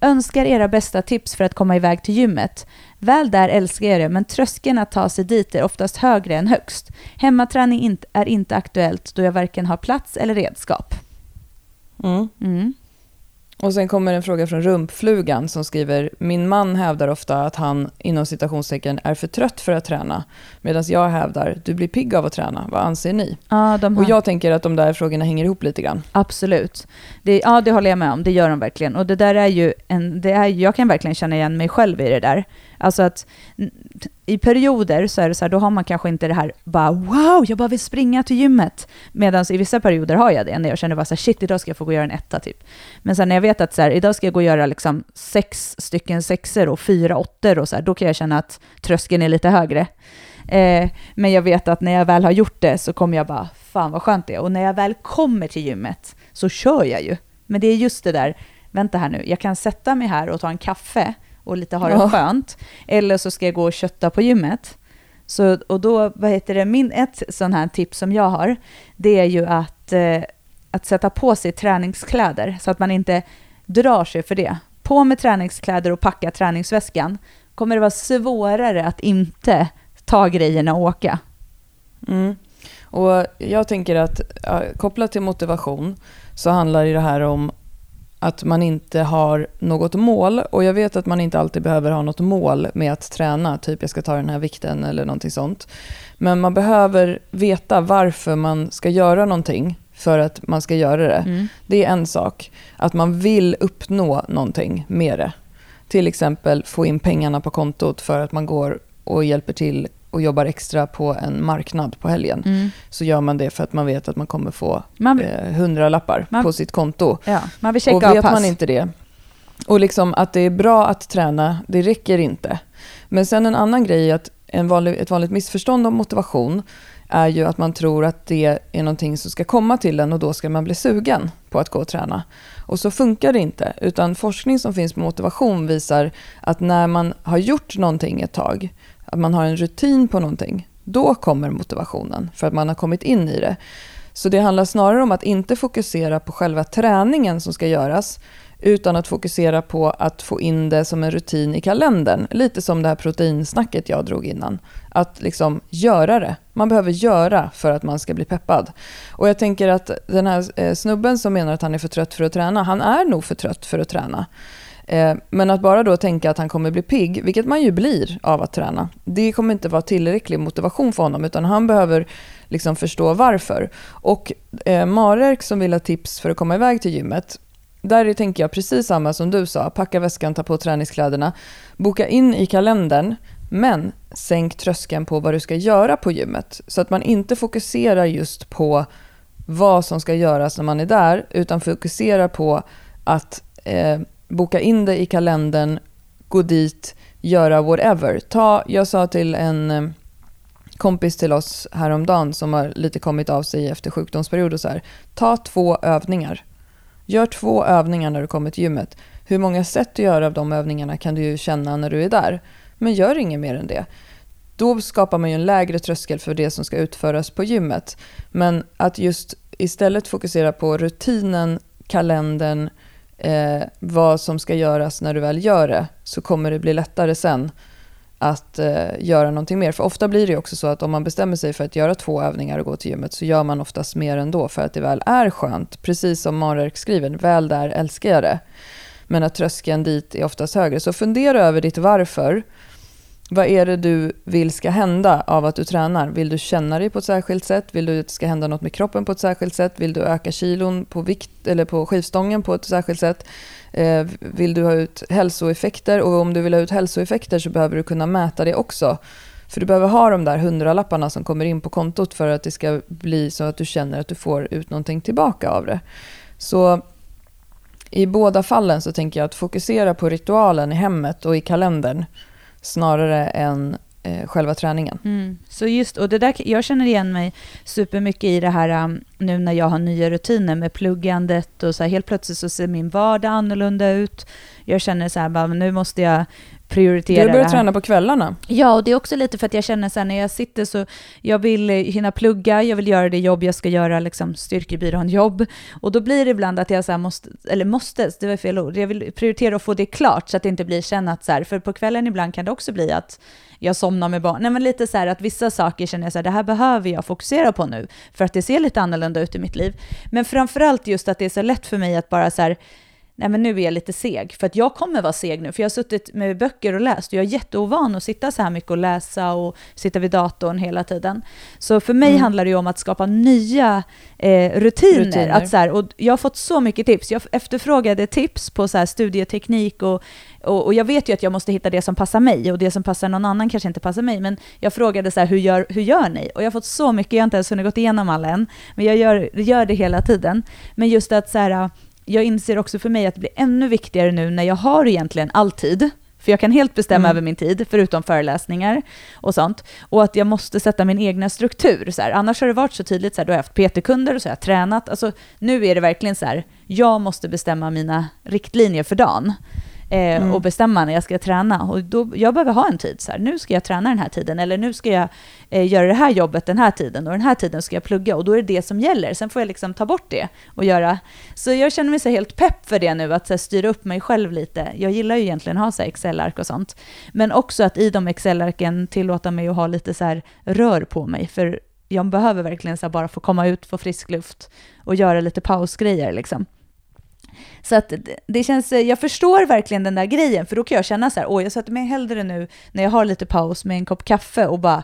Önskar era bästa tips för att komma iväg till gymmet. Väl där älskar jag det, men tröskeln att ta sig dit är oftast högre än högst. Hemmaträning är inte aktuellt då jag varken har plats eller redskap. Mm. Mm. Och sen kommer en fråga från Rumpflugan som skriver Min man hävdar ofta att han inom citationstecken är för trött för att träna. Medan jag hävdar du blir pigg av att träna. Vad anser ni? Ja, de har, Och jag tänker att de där frågorna hänger ihop lite grann. Absolut. Det, ja, det håller jag med om. Det gör de verkligen. Och det där är ju en... Det är, jag kan verkligen känna igen mig själv i det där. Alltså att i perioder så är det så här, då har man kanske inte det här bara wow, jag bara vill springa till gymmet. Medan i vissa perioder har jag det, när jag känner bara så här, shit, idag ska jag få gå och göra en etta typ. Men sen när jag vet att så här, idag ska jag gå och göra liksom sex stycken sexer och fyra åttor och så här, då kan jag känna att tröskeln är lite högre. Eh, men jag vet att när jag väl har gjort det så kommer jag bara, fan vad skönt det är. Och när jag väl kommer till gymmet så kör jag ju. Men det är just det där, vänta här nu, jag kan sätta mig här och ta en kaffe och lite ha det Ja. skönt. Eller så ska jag gå och kötta på gymmet. Så, och då, vad heter det, min, ett sån här tips som jag har, det är ju att, eh, att sätta på sig träningskläder så att man inte drar sig för det. På med träningskläder och packa träningsväskan kommer det vara svårare att inte ta grejerna och åka. Mm. Och jag tänker att kopplat till motivation så handlar det här om att man inte har något mål. Och jag vet att man inte alltid behöver ha något mål med att träna, typ jag ska ta den här vikten eller någonting sånt. Men man behöver veta varför man ska göra någonting för att man ska göra det. Mm. Det är en sak. Att man vill uppnå någonting med det. Till exempel få in pengarna på kontot för att man går och hjälper till och jobbar extra på en marknad på helgen. Mm. Så gör man det för att man vet att man kommer få Man, eh, hundralappar Man- på sitt konto. ja, man vill checka Och vet pass. man inte det, och liksom att det är bra att träna, det räcker inte. Men sen en annan grej är att en vanlig, ett vanligt missförstånd om motivation är ju att man tror att det är någonting som ska komma till en och då ska man bli sugen på att gå och träna. Och så funkar det inte, utan forskning som finns på motivation visar att när man har gjort någonting ett tag, att man har en rutin på någonting, då kommer motivationen för att man har kommit in i det. Så det handlar snarare om att inte fokusera på själva träningen som ska göras, utan att fokusera på att få in det som en rutin i kalendern. Lite som det här proteinsnacket jag drog innan. Att liksom göra det. Man behöver göra för att man ska bli peppad. Och jag tänker att den här eh, snubben som menar att han är för trött för att träna, han är nog för trött för att träna. Eh, men att bara då tänka att han kommer bli pigg, vilket man ju blir av att träna, det kommer inte vara tillräcklig motivation för honom, utan han behöver liksom förstå varför. Och eh, Marek som vill ha tips för att komma iväg till gymmet, där tänker jag precis samma som du sa, packa väskan, ta på träningskläderna, boka in i kalendern, men sänk tröskeln på vad du ska göra på gymmet. Så att man inte fokuserar just på vad som ska göras när man är där, utan fokuserar på att eh, boka in det i kalendern, gå dit, göra whatever. Ta, jag sa till en eh, kompis till oss häromdagen som har lite kommit av sig efter sjukdomsperiod och så här. Ta två övningar. Gör två övningar när du kommer till gymmet. Hur många sätt du gör av de övningarna kan du ju känna när du är där. Men gör inget mer än det. Då skapar man ju en lägre tröskel för det som ska utföras på gymmet. Men att just istället fokusera på rutinen, kalendern, eh, vad som ska göras när du väl gör det, så kommer det bli lättare sen. att eh, göra någonting mer. För ofta blir det också så att om man bestämmer sig för att göra två övningar och gå till gymmet så gör man oftast mer ändå för att det väl är skönt. Precis som Marek skriver, väl där älskar jag det. Men att tröskeln dit är oftast högre. Så fundera över ditt varför. Vad är det du vill ska hända av att du tränar? Vill du känna dig på ett särskilt sätt? Vill du att det ska hända något med kroppen på ett särskilt sätt? Vill du öka kilon på, vikt, eller på skivstången på ett särskilt sätt? Eh, vill du ha ut hälsoeffekter? Och om du vill ha ut hälsoeffekter så behöver du kunna mäta det också. För du behöver ha de där hundralapparna som kommer in på kontot för att det ska bli så att du känner att du får ut någonting tillbaka av det. Så i båda fallen så tänker jag att fokusera på ritualen i hemmet och i kalendern snarare än eh, själva träningen. Mm. Så just, och det där, jag känner igen mig supermycket i det här um, nu när jag har nya rutiner med pluggandet och så här, helt plötsligt så ser min vardag annorlunda ut. Jag känner så här, bara, nu måste jag prioritera Du börjar träna på kvällarna. Ja, och det är också lite för att jag känner så här, när jag sitter så, jag vill eh, hinna plugga, jag vill göra det jobb jag ska göra, liksom styrkebyrån-jobb. Och då blir det ibland att jag så måste, eller måste, det var fel ord, jag vill prioritera att få det klart så att det inte blir känna att så här, för på kvällen ibland kan det också bli att jag somnar med barn. Nej men lite så här att vissa saker känner jag så här, det här behöver jag fokusera på nu, för att det ser lite annorlunda ut i mitt liv. Men framförallt just att det är så lätt för mig att bara så här, nej men nu är jag lite seg, för att jag kommer vara seg nu, för jag har suttit med böcker och läst, och jag är jätteovan att sitta så här mycket och läsa och sitta vid datorn hela tiden. Så för mig mm. handlar det ju om att skapa nya eh, rutiner. rutiner. Att så här, och jag har fått så mycket tips. Jag efterfrågade tips på så här studieteknik och, och, och, jag vet ju att jag måste hitta det som passar mig och det som passar någon annan kanske inte passar mig. Men jag frågade så här, hur gör, hur gör ni? Och jag har fått så mycket, jag har inte ens hunnit gå igenom alla än, men jag gör, gör det hela tiden. Men just att så här, jag inser också för mig att det blir ännu viktigare nu när jag har egentligen all tid, för jag kan helt bestämma mm. över min tid, förutom föreläsningar och sånt. Och att jag måste sätta min egna struktur. Så här. Annars har det varit så tydligt, så här, då har jag haft PT-kunder och så har jag tränat. Alltså, nu är det verkligen så här, jag måste bestämma mina riktlinjer för dagen eh, mm. och bestämma när jag ska träna. Och då, jag behöver ha en tid, så här, nu ska jag träna den här tiden, eller nu ska jag eh, göra det här jobbet den här tiden, och den här tiden ska jag plugga, och då är det det som gäller. Sen får jag liksom ta bort det och göra... Så jag känner mig så helt pepp för det nu, att så här, styra upp mig själv lite. Jag gillar ju egentligen att ha Excel-ark och sånt, men också att i de Excel-arken tillåta mig att ha lite så här rör på mig, för jag behöver verkligen så bara få komma ut, få frisk luft och göra lite pausgrejer liksom. Så att det känns, eh, jag förstår verkligen den där grejen, för då kan jag känna så här, åh jag sätter mig hellre nu när jag har lite paus med en kopp kaffe och bara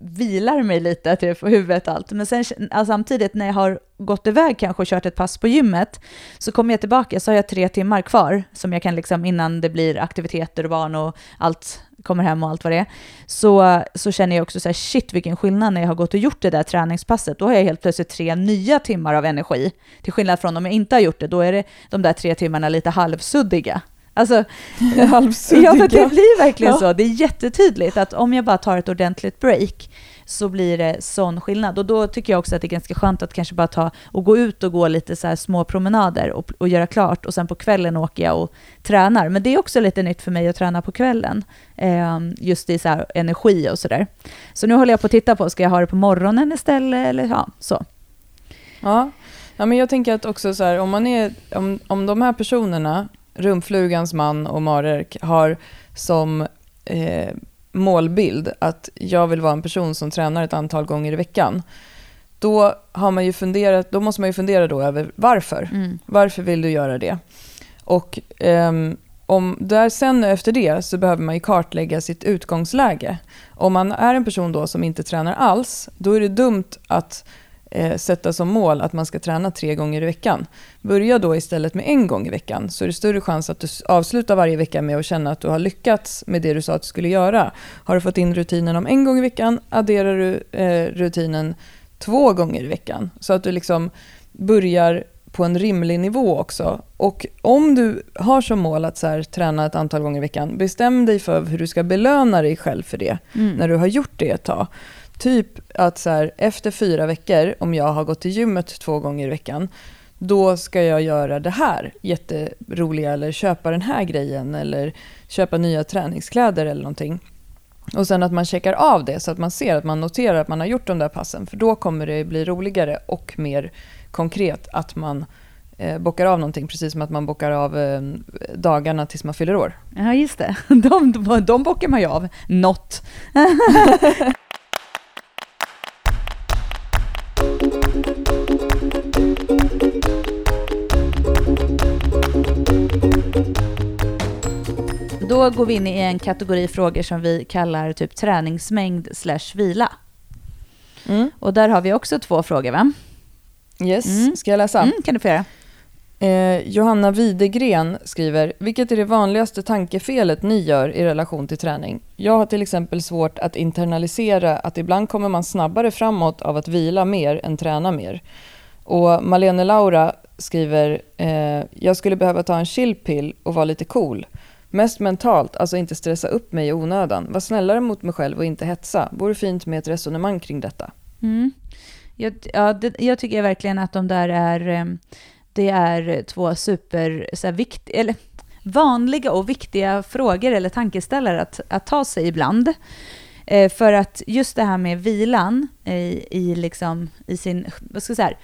vilar mig lite typ, får huvudet och allt. Men sen alltså, samtidigt när jag har gått iväg kanske och kört ett pass på gymmet, så kommer jag tillbaka så har jag tre timmar kvar som jag kan liksom innan det blir aktiviteter och barn och allt kommer hem och allt vad det är, så, så känner jag också så här, shit vilken skillnad när jag har gått och gjort det där träningspasset. Då har jag helt plötsligt tre nya timmar av energi. Till skillnad från om jag inte har gjort det, då är det de där tre timmarna lite halvsuddiga. Alltså, halvsuddiga. Ja, det blir verkligen ja. så. Det är jättetydligt att om jag bara tar ett ordentligt break så blir det sån skillnad. Och då tycker jag också att det är ganska skönt att kanske bara ta och gå ut och gå lite så här små promenader och, och göra klart och sen på kvällen åker jag och tränar. Men det är också lite nytt för mig att träna på kvällen, eh, just i så här energi och sådär. Så nu håller jag på att titta på, ska jag ha det på morgonen istället eller ja, så. Ja, ja men jag tänker att också så här, om, man är, om, om de här personerna, Rumflugans man och Marek, har som eh, målbild att jag vill vara en person som tränar ett antal gånger i veckan. Då, har man ju funderat, då måste man ju fundera då över varför. Mm. Varför vill du göra det? Och um, om där sen efter det så behöver man ju kartlägga sitt utgångsläge. Om man är en person då som inte tränar alls, då är det dumt att eh, sätta som mål att man ska träna tre gånger i veckan. Börja då istället med en gång i veckan så är det större chans att du avslutar varje vecka med att känna att du har lyckats med det du sa att du skulle göra. Har du fått in rutinen om en gång i veckan adderar du eh, rutinen två gånger i veckan. Så att du liksom börjar på en rimlig nivå också. Och om du har som mål att så här, träna ett antal gånger i veckan, bestäm dig för hur du ska belöna dig själv för det mm. när du har gjort det ett tag. Typ att så här, efter fyra veckor, om jag har gått till gymmet två gånger i veckan, då ska jag göra det här jätteroliga eller köpa den här grejen eller köpa nya träningskläder eller någonting. Och sen att man checkar av det så att man ser att man noterar att man har gjort de där passen. För då kommer det bli roligare och mer konkret att man eh, bockar av någonting, precis som att man bockar av eh, dagarna tills man fyller år. Ja, just det. De, de, de bockar man ju av. Något. Då går vi in i en kategori frågor som vi kallar typ träningsmängd slash vila. Mm. Och där har vi också två frågor va? Yes, Mm. ska jag läsa? Mm, kan du få göra. Eh, Johanna Widegren skriver, vilket är det vanligaste tankefelet ni gör i relation till träning? Jag har till exempel svårt att internalisera att ibland kommer man snabbare framåt av att vila mer än träna mer. Och Malene Laura skriver, eh, jag skulle behöva ta en chillpill och vara lite cool. Mest mentalt, alltså inte stressa upp mig i onödan. Var snällare mot mig själv och inte hetsa. Vore fint med ett resonemang kring detta. Mm. Jag, ja, det, jag tycker verkligen att de där är, ehm, det är två super, så här, vikt, eller vanliga och viktiga frågor eller tankeställare att, att ta sig ibland. Eh, för att just det här med vilan i, i, liksom, i sin, vad ska jag säga,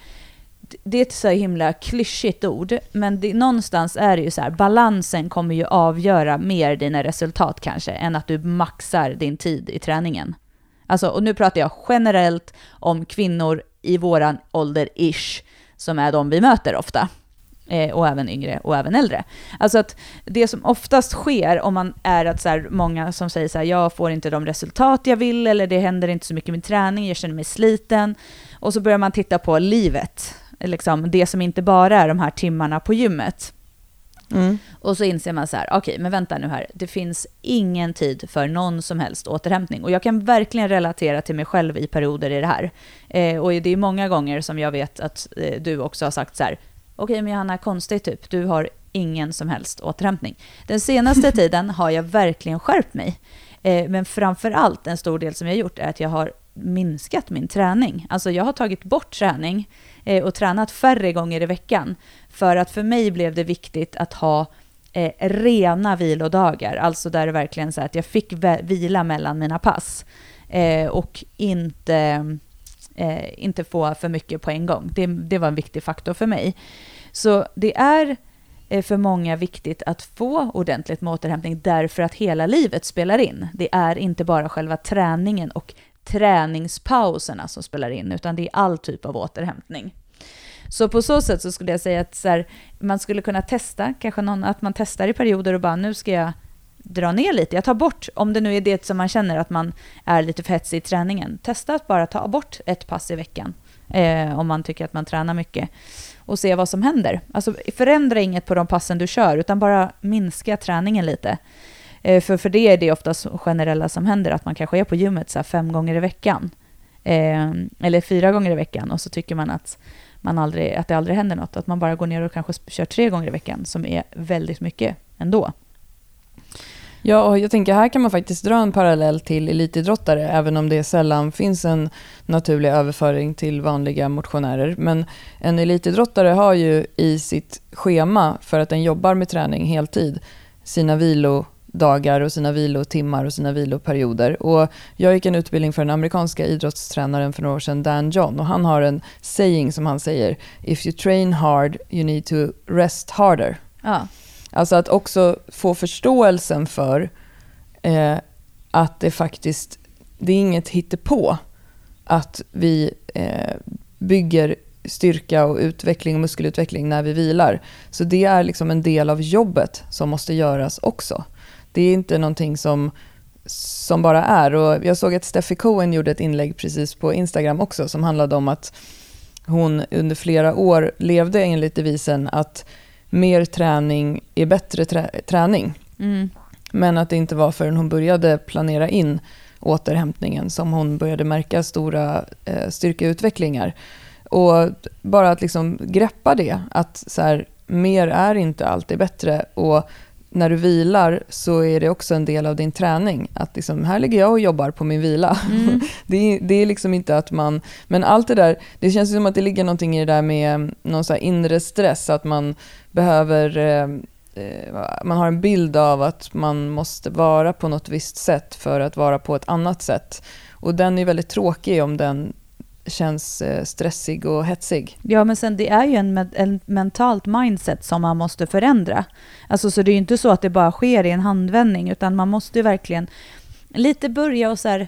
det är ett så himla klyschigt ord, men det, någonstans är det ju så här, balansen kommer ju avgöra mer dina resultat kanske, än att du maxar din tid i träningen. Alltså, och nu pratar jag generellt om kvinnor i våran ålder-ish, som är de vi möter ofta. Eh, och även yngre och även äldre. Alltså att det som oftast sker om man är att så här, många som säger så här, jag får inte de resultat jag vill, eller det händer inte så mycket med träning, jag känner mig sliten. Och så börjar man titta på livet, liksom det som inte bara är de här timmarna på gymmet. Mm. Och så inser man så här, okej, men vänta nu här, det finns ingen tid för någon som helst återhämtning. Och jag kan verkligen relatera till mig själv i perioder i det här. Eh, och det är många gånger som jag vet att eh, du också har sagt så här, okej men Johanna, konstigt typ, du har ingen som helst återhämtning. Den senaste tiden har jag verkligen skärpt mig. Eh, men framför allt, en stor del som jag har gjort är att jag har minskat min träning. Alltså jag har tagit bort träning Eh, och tränat färre gånger i veckan. För att för mig blev det viktigt att ha eh, rena vilodagar, alltså där det verkligen så att jag fick vila mellan mina pass. Eh, och inte, eh, inte få för mycket på en gång. Det, det var en viktig faktor för mig. Så det är eh, för många viktigt att få ordentligt med återhämtning därför att hela livet spelar in. Det är inte bara själva träningen och träningspauserna som spelar in, utan det är all typ av återhämtning. Så på så sätt så skulle jag säga att så här, man skulle kunna testa, kanske någon, att man testar i perioder och bara nu ska jag dra ner lite. Jag tar bort, om det nu är det som man känner att man är lite för hetsig i träningen, testa att bara ta bort ett pass i veckan. Eh, om man tycker att man tränar mycket. Och se vad som händer. Alltså förändra inget på de passen du kör, utan bara minska träningen lite. Eh, för, för det är det oftast generella som händer, att man kanske är på gymmet så här fem gånger i veckan. Eh, eller fyra gånger i veckan och så tycker man att, man aldrig, att det aldrig händer något. Att man bara går ner och kanske kör tre gånger i veckan, som är väldigt mycket ändå. Ja, och jag tänker här kan man faktiskt dra en parallell till elitidrottare, även om det sällan finns en naturlig överföring till vanliga motionärer. Men en elitidrottare har ju i sitt schema, för att den jobbar med träning heltid, sina vilodagar och sina vilotimmar och sina viloperioder. Och jag gick en utbildning för den amerikanska idrottstränaren för några år sedan, Dan John, och han har en saying som han säger, “If you train hard, you need to rest harder”. Ja. Alltså att också få förståelsen för eh, att det faktiskt, det är inget hittepå att vi eh, bygger styrka och utveckling och muskelutveckling när vi vilar. Så det är liksom en del av jobbet som måste göras också. Det är inte någonting som, som bara är. Och jag såg att Steffi Cohen gjorde ett inlägg precis på Instagram också som handlade om att hon under flera år levde enligt devisen att mer träning är bättre trä träning. Mm. Men att det inte var förrän hon började planera in återhämtningen som hon började märka stora eh, styrkeutvecklingar. Och bara att liksom greppa det, att så här, mer är inte alltid bättre. Och när du vilar så är det också en del av din träning. Att liksom, här ligger jag och jobbar på min vila. Mm. Det, är, det är liksom inte att man... Men allt det där, det känns som att det ligger någonting i det där med någon så inre stress, att man behöver... Eh, eh, man har en bild av att man måste vara på något visst sätt för att vara på ett annat sätt. Och den är väldigt tråkig om den känns eh, stressig och hetsig. Ja, men sen det är ju en, med, en mentalt mindset som man måste förändra. Alltså, så det är ju inte så att det bara sker i en handvändning, utan man måste ju verkligen lite börja och så här,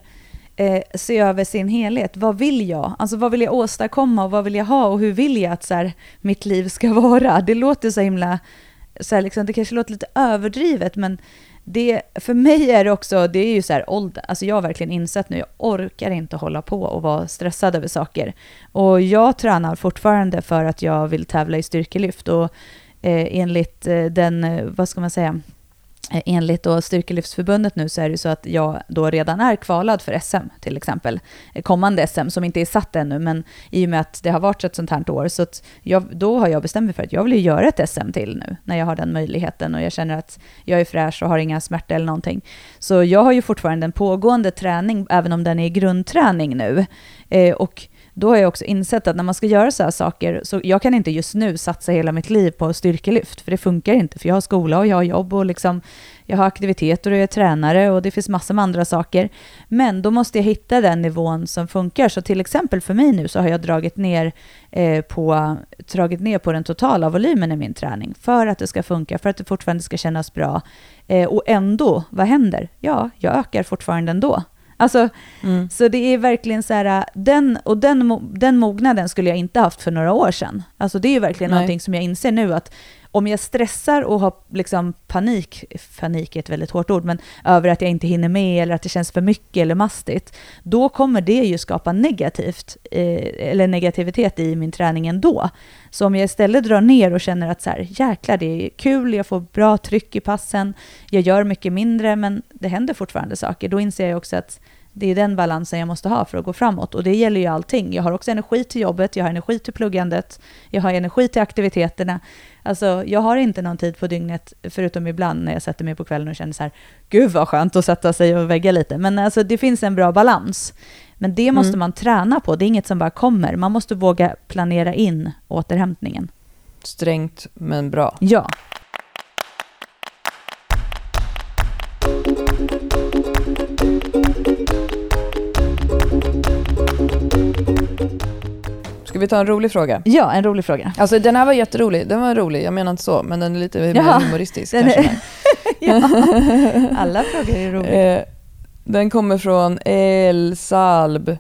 eh, se över sin helhet. Vad vill jag? Alltså vad vill jag åstadkomma och vad vill jag ha och hur vill jag att så här, mitt liv ska vara? Det låter så himla, så här, liksom, det kanske låter lite överdrivet, men det, för mig är det också, det är ju så här ålder, alltså jag har verkligen insett nu, jag orkar inte hålla på och vara stressad över saker. Och jag tränar fortfarande för att jag vill tävla i styrkelyft och eh, enligt eh, den, eh, vad ska man säga, Eh, enligt då Styrkelyftsförbundet nu så är det så att jag då redan är kvalad för SM till exempel. Eh, kommande SM som inte är satt ännu, men i och med att det har varit ett sånt här år så att jag, då har jag bestämt mig för att jag vill göra ett SM till nu när jag har den möjligheten och jag känner att jag är fräsch och har inga smärtor eller någonting. Så jag har ju fortfarande en pågående träning, även om den är grundträning nu. Eh, och då har jag också insett att när man ska göra så här saker, så jag kan inte just nu satsa hela mitt liv på styrkelyft, för det funkar inte, för jag har skola och jag har jobb och liksom, jag har aktiviteter och jag är tränare och det finns massor med andra saker. Men då måste jag hitta den nivån som funkar. Så till exempel för mig nu så har jag dragit ner, eh, på, dragit ner på den totala volymen i min träning för att det ska funka, för att det fortfarande ska kännas bra. Eh, och ändå, vad händer? Ja, jag ökar fortfarande ändå. Alltså, mm. Så det är verkligen så här, den, och den, den mognaden skulle jag inte haft för några år sedan. Alltså det är ju verkligen Nej. någonting som jag inser nu att om jag stressar och har liksom panik, panik är ett väldigt hårt ord, men över att jag inte hinner med eller att det känns för mycket eller mastigt, då kommer det ju skapa negativt, eh, eller negativitet i min träning ändå. Så om jag istället drar ner och känner att så här, jäklar, det är kul, jag får bra tryck i passen, jag gör mycket mindre, men det händer fortfarande saker, då inser jag också att det är den balansen jag måste ha för att gå framåt. Och det gäller ju allting. Jag har också energi till jobbet, jag har energi till pluggandet, jag har energi till aktiviteterna. Alltså, jag har inte någon tid på dygnet, förutom ibland när jag sätter mig på kvällen och känner så här, gud vad skönt att sätta sig och vägga lite. Men alltså, det finns en bra balans. Men det måste mm. man träna på, det är inget som bara kommer. Man måste våga planera in återhämtningen. Strängt men bra. Ja. Ska vi ta en rolig fråga? Ja, en rolig fråga. Alltså den här var jätterolig. Den var rolig, jag menar inte så, men den är lite mer humoristisk kanske. ja. Alla frågor är roliga. Eh, den kommer från El Salb.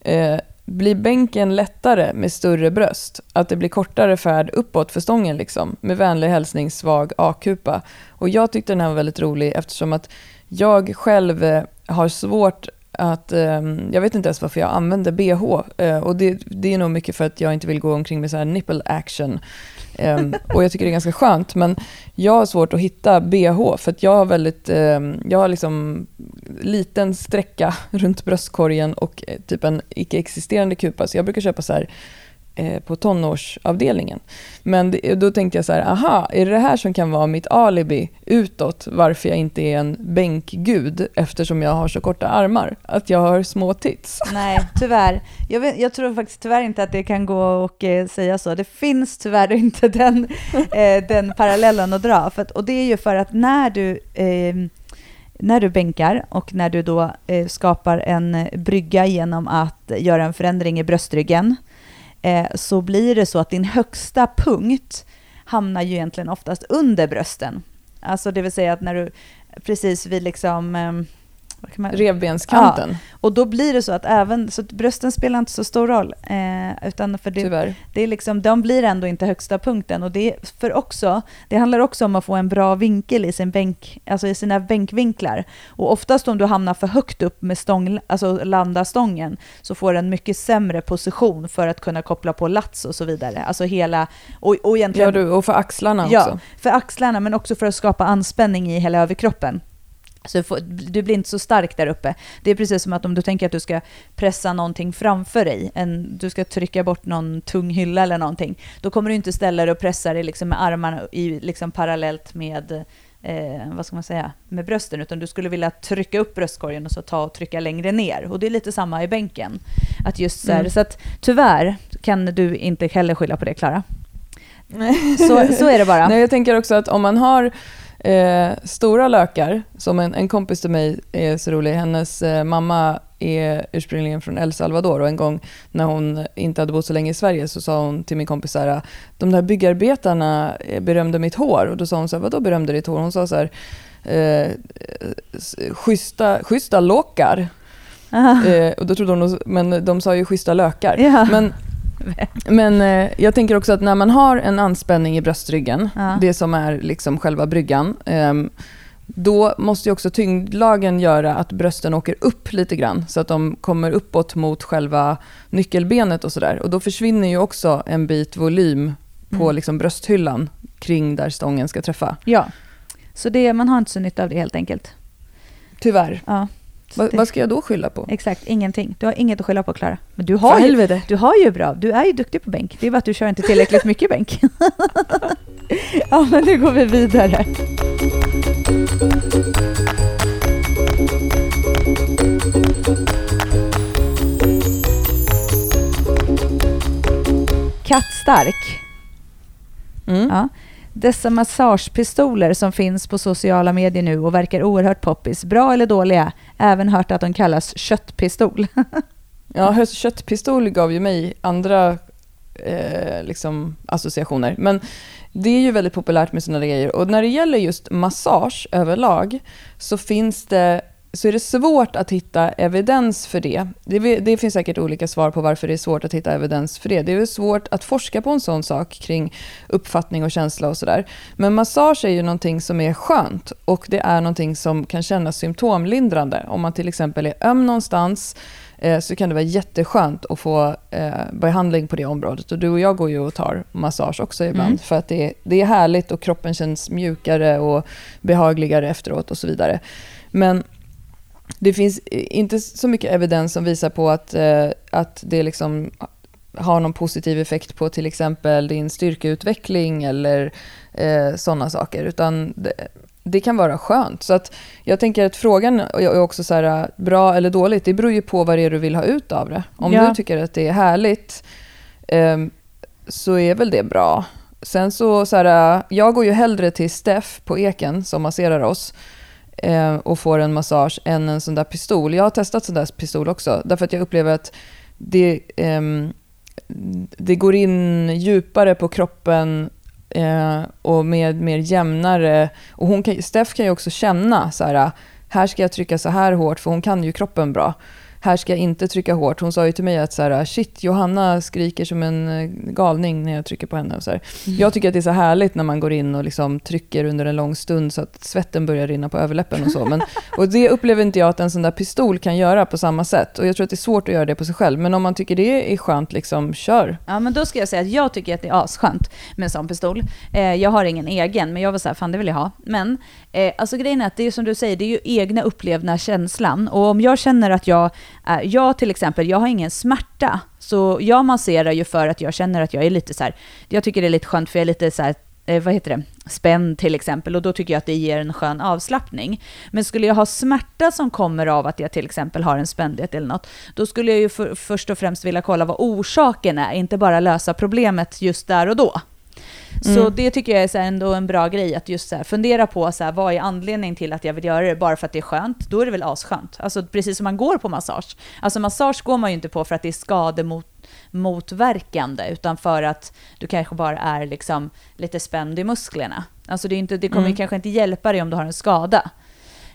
Eh, blir bänken lättare med större bröst? Att det blir kortare färd uppåt för stången liksom? Med vänlig hälsning svag A-kupa. Och jag tyckte den här var väldigt rolig eftersom att jag själv eh, har svårt att um, jag vet inte ens varför jag använder bh. Eh, och det, det, är nog mycket för att jag inte vill gå omkring med så här nipple action. Um, och jag tycker det är ganska skönt. Men jag har svårt att hitta bh för att jag har väldigt, um, jag har liksom liten sträcka runt bröstkorgen och eh, typ en icke-existerande kupa. Så jag brukar köpa så här Eh, på tonårsavdelningen. Men det, då tänkte jag så här, aha, är det det här som kan vara mitt alibi utåt varför jag inte är en bänkgud eftersom jag har så korta armar? Att jag har små tits? Nej, tyvärr. Jag, vet, jag tror faktiskt tyvärr inte att det kan gå och eh, säga så. Det finns tyvärr inte den, eh, den parallellen att dra. För att, och det är ju för att när du eh, när du bänkar och när du då eh, skapar en brygga genom att göra en förändring i bröstryggen eh, så blir det så att din högsta punkt hamnar ju egentligen oftast under brösten. Alltså det vill säga att när du precis vid liksom eh, man... Revbenskanten. Ja, och då blir det så att även, så att brösten spelar inte så stor roll. Eh, utan för det, Tyvärr. Det är liksom, de blir ändå inte högsta punkten. Och det, för också, det handlar också om att få en bra vinkel i, sin bänk, alltså i sina bänkvinklar. Och oftast om du hamnar för högt upp med stång, alltså landa stången, så får du en mycket sämre position för att kunna koppla på lats och så vidare. Alltså hela, och, och egentligen... Ja, du, och för axlarna också. Ja, för axlarna, men också för att skapa anspänning i hela överkroppen. Så du blir inte så stark där uppe. Det är precis som att om du tänker att du ska pressa någonting framför dig, en, du ska trycka bort någon tung hylla eller någonting, då kommer du inte ställa dig och pressa dig liksom med armarna i, liksom parallellt med eh, vad ska man säga, med brösten, utan du skulle vilja trycka upp bröstkorgen och så ta och trycka längre ner. Och det är lite samma i bänken. Att just så, här, mm. så att tyvärr kan du inte heller skylla på det, Klara. så, så är det bara. Nej, jag tänker också att om man har Eh, stora lökar, som en, en kompis till mig är så rolig, hennes eh, mamma är ursprungligen från El Salvador och en gång när hon inte hade bott så länge i Sverige så sa hon till min kompis så här, de där byggarbetarna eh, berömde mitt hår och då sa hon så här, vadå berömde ditt hår? Hon sa så här, eh, schyssta, schyssta lockar. Eh, och då trodde hon, men de sa ju schyssta lökar. Ja. Men, men eh, jag tänker också att när man har en anspänning i bröstryggen, Ja. det som är liksom själva bryggan, ehm, då måste ju också tyngdlagen göra att brösten åker upp lite grann så att de kommer uppåt mot själva nyckelbenet och sådär. Och då försvinner ju också en bit volym på Mm. liksom brösthyllan kring där stången ska träffa. Ja. Så det, man har inte så nytta av det helt enkelt. Tyvärr. Ja. Va, vad ska jag då skylla på? Exakt, ingenting. Du har inget att skylla på Klara. Men du har, ju, du har ju bra, du är ju duktig på bänk. Det är bara att du kör inte tillräckligt mycket bänk. ja, men nu går vi vidare. Kattstark. Mm. Ja. Dessa massagepistoler som finns på sociala medier nu och verkar oerhört poppis. Bra eller dåliga? Även hört att de kallas köttpistol. Ja, köttpistol gav ju mig andra eh, liksom, associationer. Men det är ju väldigt populärt med sådana grejer. Och när det gäller just massage överlag så finns det så är det svårt att hitta evidens för det. det. Det finns säkert olika svar på varför det är svårt att hitta evidens för det. Det är ju svårt att forska på en sån sak kring uppfattning och känsla och sådär. Men massage är ju någonting som är skönt och det är någonting som kan kännas symptomlindrande. Om man till exempel är öm någonstans eh, så kan det vara jätteskönt att få eh, behandling på det området. Och du och jag går ju och tar massage också ibland Mm. för att det, det är härligt och kroppen känns mjukare och behagligare efteråt och så vidare. Men det finns inte så mycket evidens som visar på att, eh, att det liksom har någon positiv effekt på till exempel din styrkeutveckling eller eh, sådana saker. Utan det, det kan vara skönt. Så att jag tänker att frågan är också så här, bra eller dåligt, det beror ju på vad det är du vill ha ut av det. Om Ja. du tycker att det är härligt ehm, så är väl det bra. Sen så, så här, jag går ju hellre till Steff på Eken som masserar oss eh, och får en massage än en sån där pistol. Jag har testat sån där pistol också, därför att jag upplever att det, eh, det går in djupare på kroppen eh, och med mer jämnare. Och hon kan, Steff kan ju också känna så här, här ska jag trycka så här hårt, för hon kan ju kroppen bra. Här ska jag inte trycka hårt. Hon sa ju till mig att så här, shit, Johanna skriker som en eh, galning när jag trycker på henne. Och så här. Jag tycker att det är så härligt när man går in och liksom trycker under en lång stund så att svetten börjar rinna på överläppen och så. Men, och det upplever inte jag att en sån där pistol kan göra på samma sätt. Och jag tror att det är svårt att göra det på sig själv. Men om man tycker det är skönt, liksom kör. Ja, men då ska jag säga att jag tycker att det är asskönt med en sån pistol. Eh, jag har ingen egen, men jag var så här, fan det vill jag ha. Men eh, alltså grejen är att det är som du säger, det är ju egna upplevda känslan. Och om jag känner att jag, eh, jag till exempel, jag har ingen smärta. Så jag masserar ju för att jag känner att jag är lite så här, jag tycker det är lite skönt för jag är lite så här, eh, vad heter det, spänd till exempel. Och då tycker jag att det ger en skön avslappning. Men skulle jag ha smärta som kommer av att jag till exempel har en spändhet eller något, då skulle jag ju för, först och främst vilja kolla vad orsaken är, inte bara lösa problemet just där och då. Så Mm. det tycker jag är så ändå en bra grej, att just så fundera på så vad är anledningen till att jag vill göra det, bara för att det är skönt? Då är det väl asskönt. Alltså precis som man går på massage. Alltså massage går man ju inte på för att det är skademotverkande, utan för att du kanske bara är liksom lite spänd i musklerna. Alltså det, är inte, det kommer Mm. kanske inte hjälpa dig om du har en skada.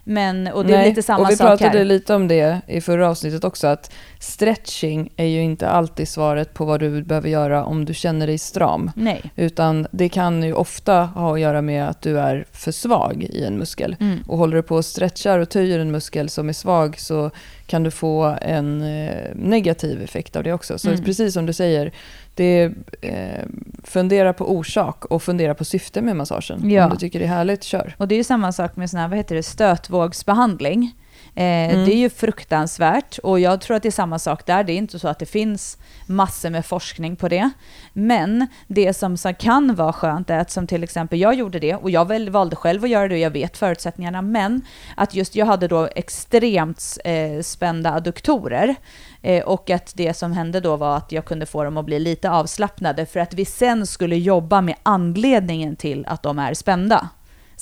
Men, och det är Nej, lite samma och vi pratade här. lite om det i förra avsnittet också, att stretching är ju inte alltid svaret på vad du behöver göra om du känner dig stram. Nej. Utan det kan ju ofta ha att göra med att du är för svag i en muskel. Mm. Och håller du på och stretchar och töjer en muskel som är svag så kan du få en eh, negativ effekt av det också. Så Mm. precis som du säger, det är, eh, fundera på orsak och fundera på syfte med massagen. Ja. Om du tycker det är härligt, kör. Och det är ju samma sak med sån här, vad heter det, stötvågsbehandling. Eh, Mm. Det är ju fruktansvärt och jag tror att det är samma sak där. Det är inte så att det finns massor med forskning på det. Men det som så kan vara skönt är att som till exempel jag gjorde det och jag valde själv att göra det och jag vet förutsättningarna. Men att just jag hade då extremt eh, spända adduktorer. Eh, och att det som hände då var att jag kunde få dem att bli lite avslappnade för att vi sen skulle jobba med anledningen till att de är spända.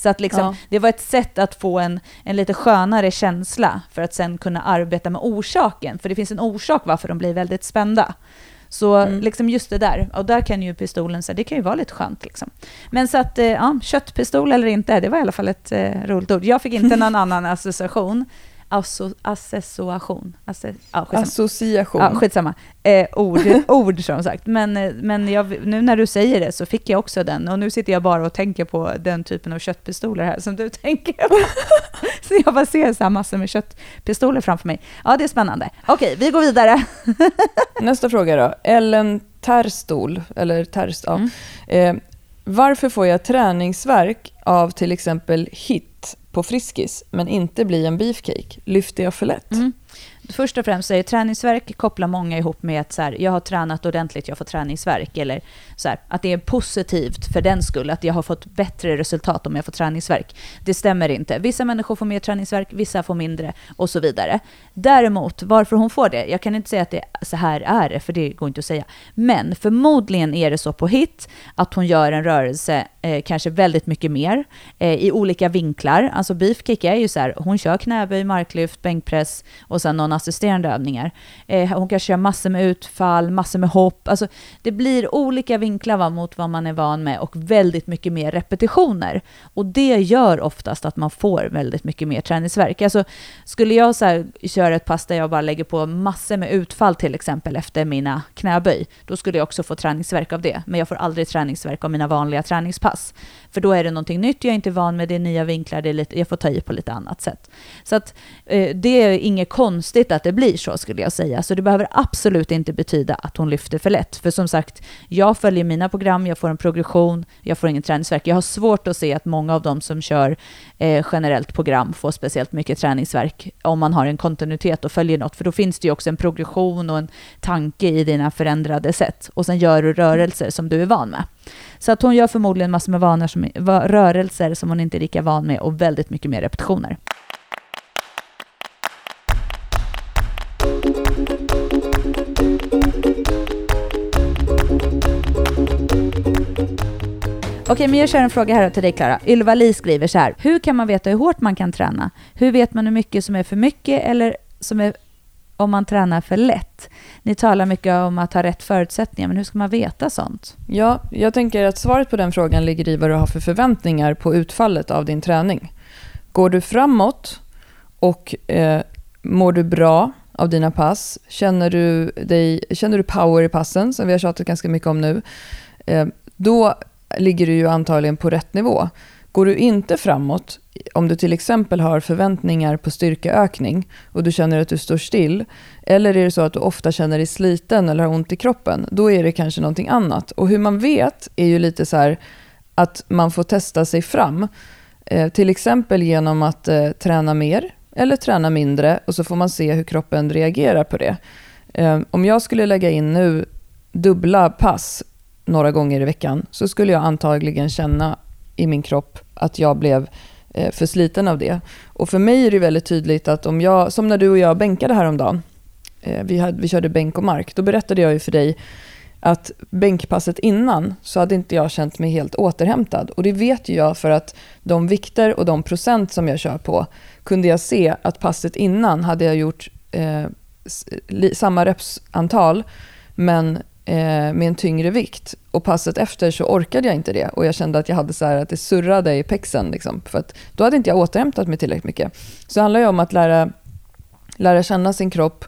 Så att liksom, Ja. det var ett sätt att få en, en lite skönare känsla för att sen kunna arbeta med orsaken. För det finns en orsak varför de blir väldigt spända. Så Mm. liksom just det där, och där kan ju pistolen, så det kan ju vara lite skönt. Liksom. Men så att, eh, ja, köttpistol eller inte, det var i alla fall ett eh, roligt ord. Jag fick inte någon annan association. Asso, accessoation. Asse, ja, skitsamma. Association. Ja, skitsamma. Eh, ord, ord som sagt. Men, eh, men jag, nu när du säger det så fick jag också den. Och nu sitter jag bara och tänker på den typen av köttpistoler här som du tänker på. så jag bara ser så här massor med köttpistoler framför mig. Ja, det är spännande. Okej, vi går vidare. Nästa fråga då. Ellen Terstol, eller Terst, ja. Mm. Eh, varför får jag träningsverk av till exempel HIT på Friskis, men inte bli en beefcake? Lyfter jag för lätt? Mm. Först och främst så är träningsverk kopplar många ihop med att så här, jag har tränat ordentligt, jag får träningsverk. Eller så här, att det är positivt för den skull, att jag har fått bättre resultat om jag får träningsverk. Det stämmer inte. Vissa människor får mer träningsverk, vissa får mindre och så vidare. Däremot, varför hon får det, jag kan inte säga att det så här är det, för det går inte att säga. Men förmodligen är det så på hit att hon gör en rörelse eh, kanske väldigt mycket mer eh, i olika vinklar. Alltså beefkick är ju så här, hon kör knäböj, marklyft, bänkpress och sen någon assisterande övningar. Eh, hon kanske köra massor med utfall, massor med hopp. Alltså, det blir olika vinklar va, mot vad man är van med och väldigt mycket mer repetitioner. Och det gör oftast att man får väldigt mycket mer träningsverk. Alltså, skulle jag så här, köra ett pass där jag bara lägger på massor med utfall till exempel efter mina knäböj, då skulle jag också få träningsverk av det. Men jag får aldrig träningsverk av mina vanliga träningspass. För då är det någonting nytt, jag är inte van med det, är nya vinklar, det är lite, jag får ta i på lite annat sätt. Så att eh, det är inget konstigt att det blir så skulle jag säga. Så det behöver absolut inte betyda att hon lyfter för lätt. För som sagt, jag följer mina program, jag får en progression, jag får ingen träningsverk. Jag har svårt att se att många av dem som kör eh, generellt program får speciellt mycket träningsverk om man har en kontinuitet och följer något. För då finns det ju också en progression och en tanke i dina förändrade sätt. Och sen gör du rörelser som du är van med. Så att hon gör förmodligen massor med vanor som, rörelser som hon inte är lika van med och väldigt mycket mer repetitioner. Okej, men jag kör en fråga här till dig Klara. Ylva Li skriver så här. Hur kan man veta hur hårt man kan träna? Hur vet man hur mycket som är för mycket eller som är om man tränar för lätt? Ni talar mycket om att ha rätt förutsättningar, men hur ska man veta sånt? Ja, jag tänker att svaret på den frågan ligger i vad du har för förväntningar på utfallet av din träning. Går du framåt och eh, mår du bra av dina pass? Känner du, dig, känner du power i passen, som vi har tjatat ganska mycket om nu? Eh, då ligger du ju antagligen på rätt nivå. Går du inte framåt, om du till exempel har förväntningar på styrkeökning och du känner att du står still, eller är det så att du ofta känner dig sliten eller har ont i kroppen, då är det kanske någonting annat. Och hur man vet är ju lite så här att man får testa sig fram. Eh, till exempel genom att eh, träna mer eller träna mindre och så får man se hur kroppen reagerar på det. Eh, om jag skulle lägga in nu dubbla pass några gånger i veckan så skulle jag antagligen känna i min kropp att jag blev eh, för sliten av det. Och för mig är det väldigt tydligt att om jag, som när du och jag bänkade häromdagen, eh, vi, hade, vi körde bänk och mark, då berättade jag ju för dig att bänkpasset innan så hade inte jag känt mig helt återhämtad. Och det vet ju jag för att de vikter och de procent som jag kör på kunde jag se att passet innan hade jag gjort eh, samma repsantal men med en tyngre vikt. Och passet efter så orkade jag inte det och jag kände att jag hade så här att det surrade i pexen. Liksom, för att då hade inte jag återhämtat mig tillräckligt mycket. Så det handlar ju om att lära, lära känna sin kropp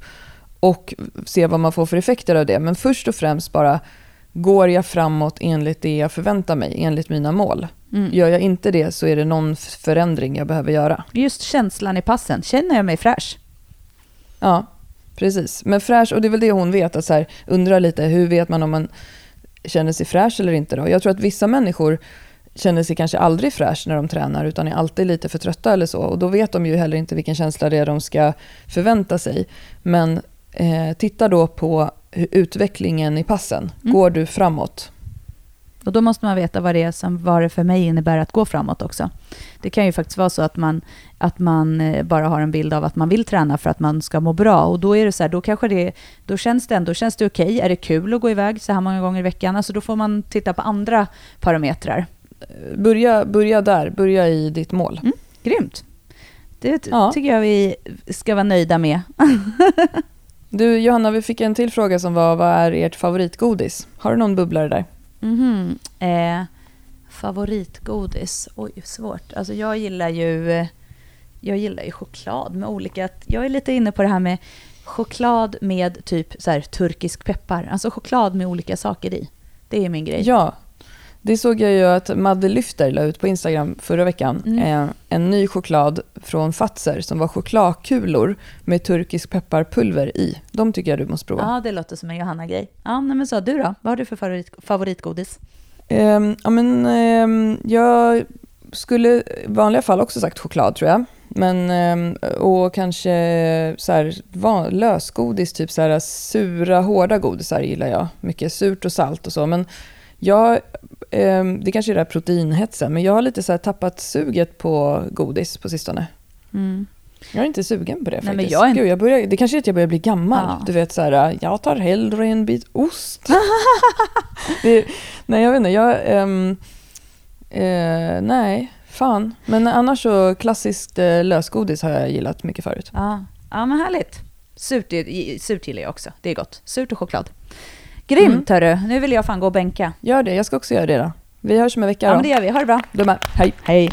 och se vad man får för effekter av det. Men först och främst bara, går jag framåt enligt det jag förväntar mig, enligt mina mål? Mm. Gör jag inte det så är det någon förändring jag behöver göra. Just känslan i passen. Känner jag mig fräsch? Ja, precis. Men fräsch, och det är väl det hon vet, att så här, undra lite, hur vet man om man känner sig fräsch eller inte då? Jag tror att vissa människor känner sig kanske aldrig fräsch när de tränar, utan är alltid lite för trötta eller så. Och då vet de ju heller inte vilken känsla det är de ska förvänta sig. Men eh, titta då på utvecklingen i passen. Mm. Går du framåt? Och då måste man veta vad det är som vad det för mig innebär att gå framåt också. Det kan ju faktiskt vara så att man, att man eh, bara har en bild av att man vill träna för att man ska må bra. Och då är det så här, då kanske det, då känns det ändå, känns det okej? Är det kul att gå iväg så här många gånger i veckan? Alltså då får man titta på andra parametrar. börja, börja där, börja i ditt mål. Mm. Grymt. Det Ja. tycker jag vi ska vara nöjda med. Du Johanna, vi fick en till fråga som var vad är ert favoritgodis? Har du någon bubblare där? Mhm. Eh, favoritgodis? Oj, svårt. Alltså jag gillar ju jag gillar ju choklad med olika... Jag är lite inne på det här med choklad med typ så här, turkisk peppar. Alltså choklad med olika saker i. Det är min grej. Ja, det såg jag ju att Madde Lyfter la ut på Instagram förra veckan. Mm. Eh, en ny choklad från Fatser som var chokladkulor med turkisk pepparpulver i. De tycker jag du måste prova. Ja, det låter som en Johanna-grej. Ja, men så du då? Vad har du för favorit, favoritgodis? Ehm, ja, men, ehm, jag skulle i vanliga fall också sagt choklad tror jag. Men, ehm, och kanske så här, van, lösgodis, typ så här, sura, hårda godisar gillar jag. Mycket surt och salt och så. Men jag, ehm, det kanske är det här proteinhetsen, men jag har lite så här tappat suget på godis på sistone. Mm. Jag är inte sugen på det Nej, faktiskt. jag är inte- Gud, jag börjar, det kanske är att jag börjar bli gammal. Ja. Du vet så här, jag tar hellre en bit ost. det, nej, jag vet inte. Jag, ehm, eh, nej, fan. Men annars så klassiskt eh, lösgodis har jag gillat mycket förut. Ja, ja men härligt. Surt, surt gillar jag också. Det är gott. Surt och choklad. Grymt hörru. Nu vill jag fan gå och bänka. Gör det, jag ska också göra det då. Vi hörs om en vecka Ja, då. men det gör vi. Ha det bra. De här, hej. Hej.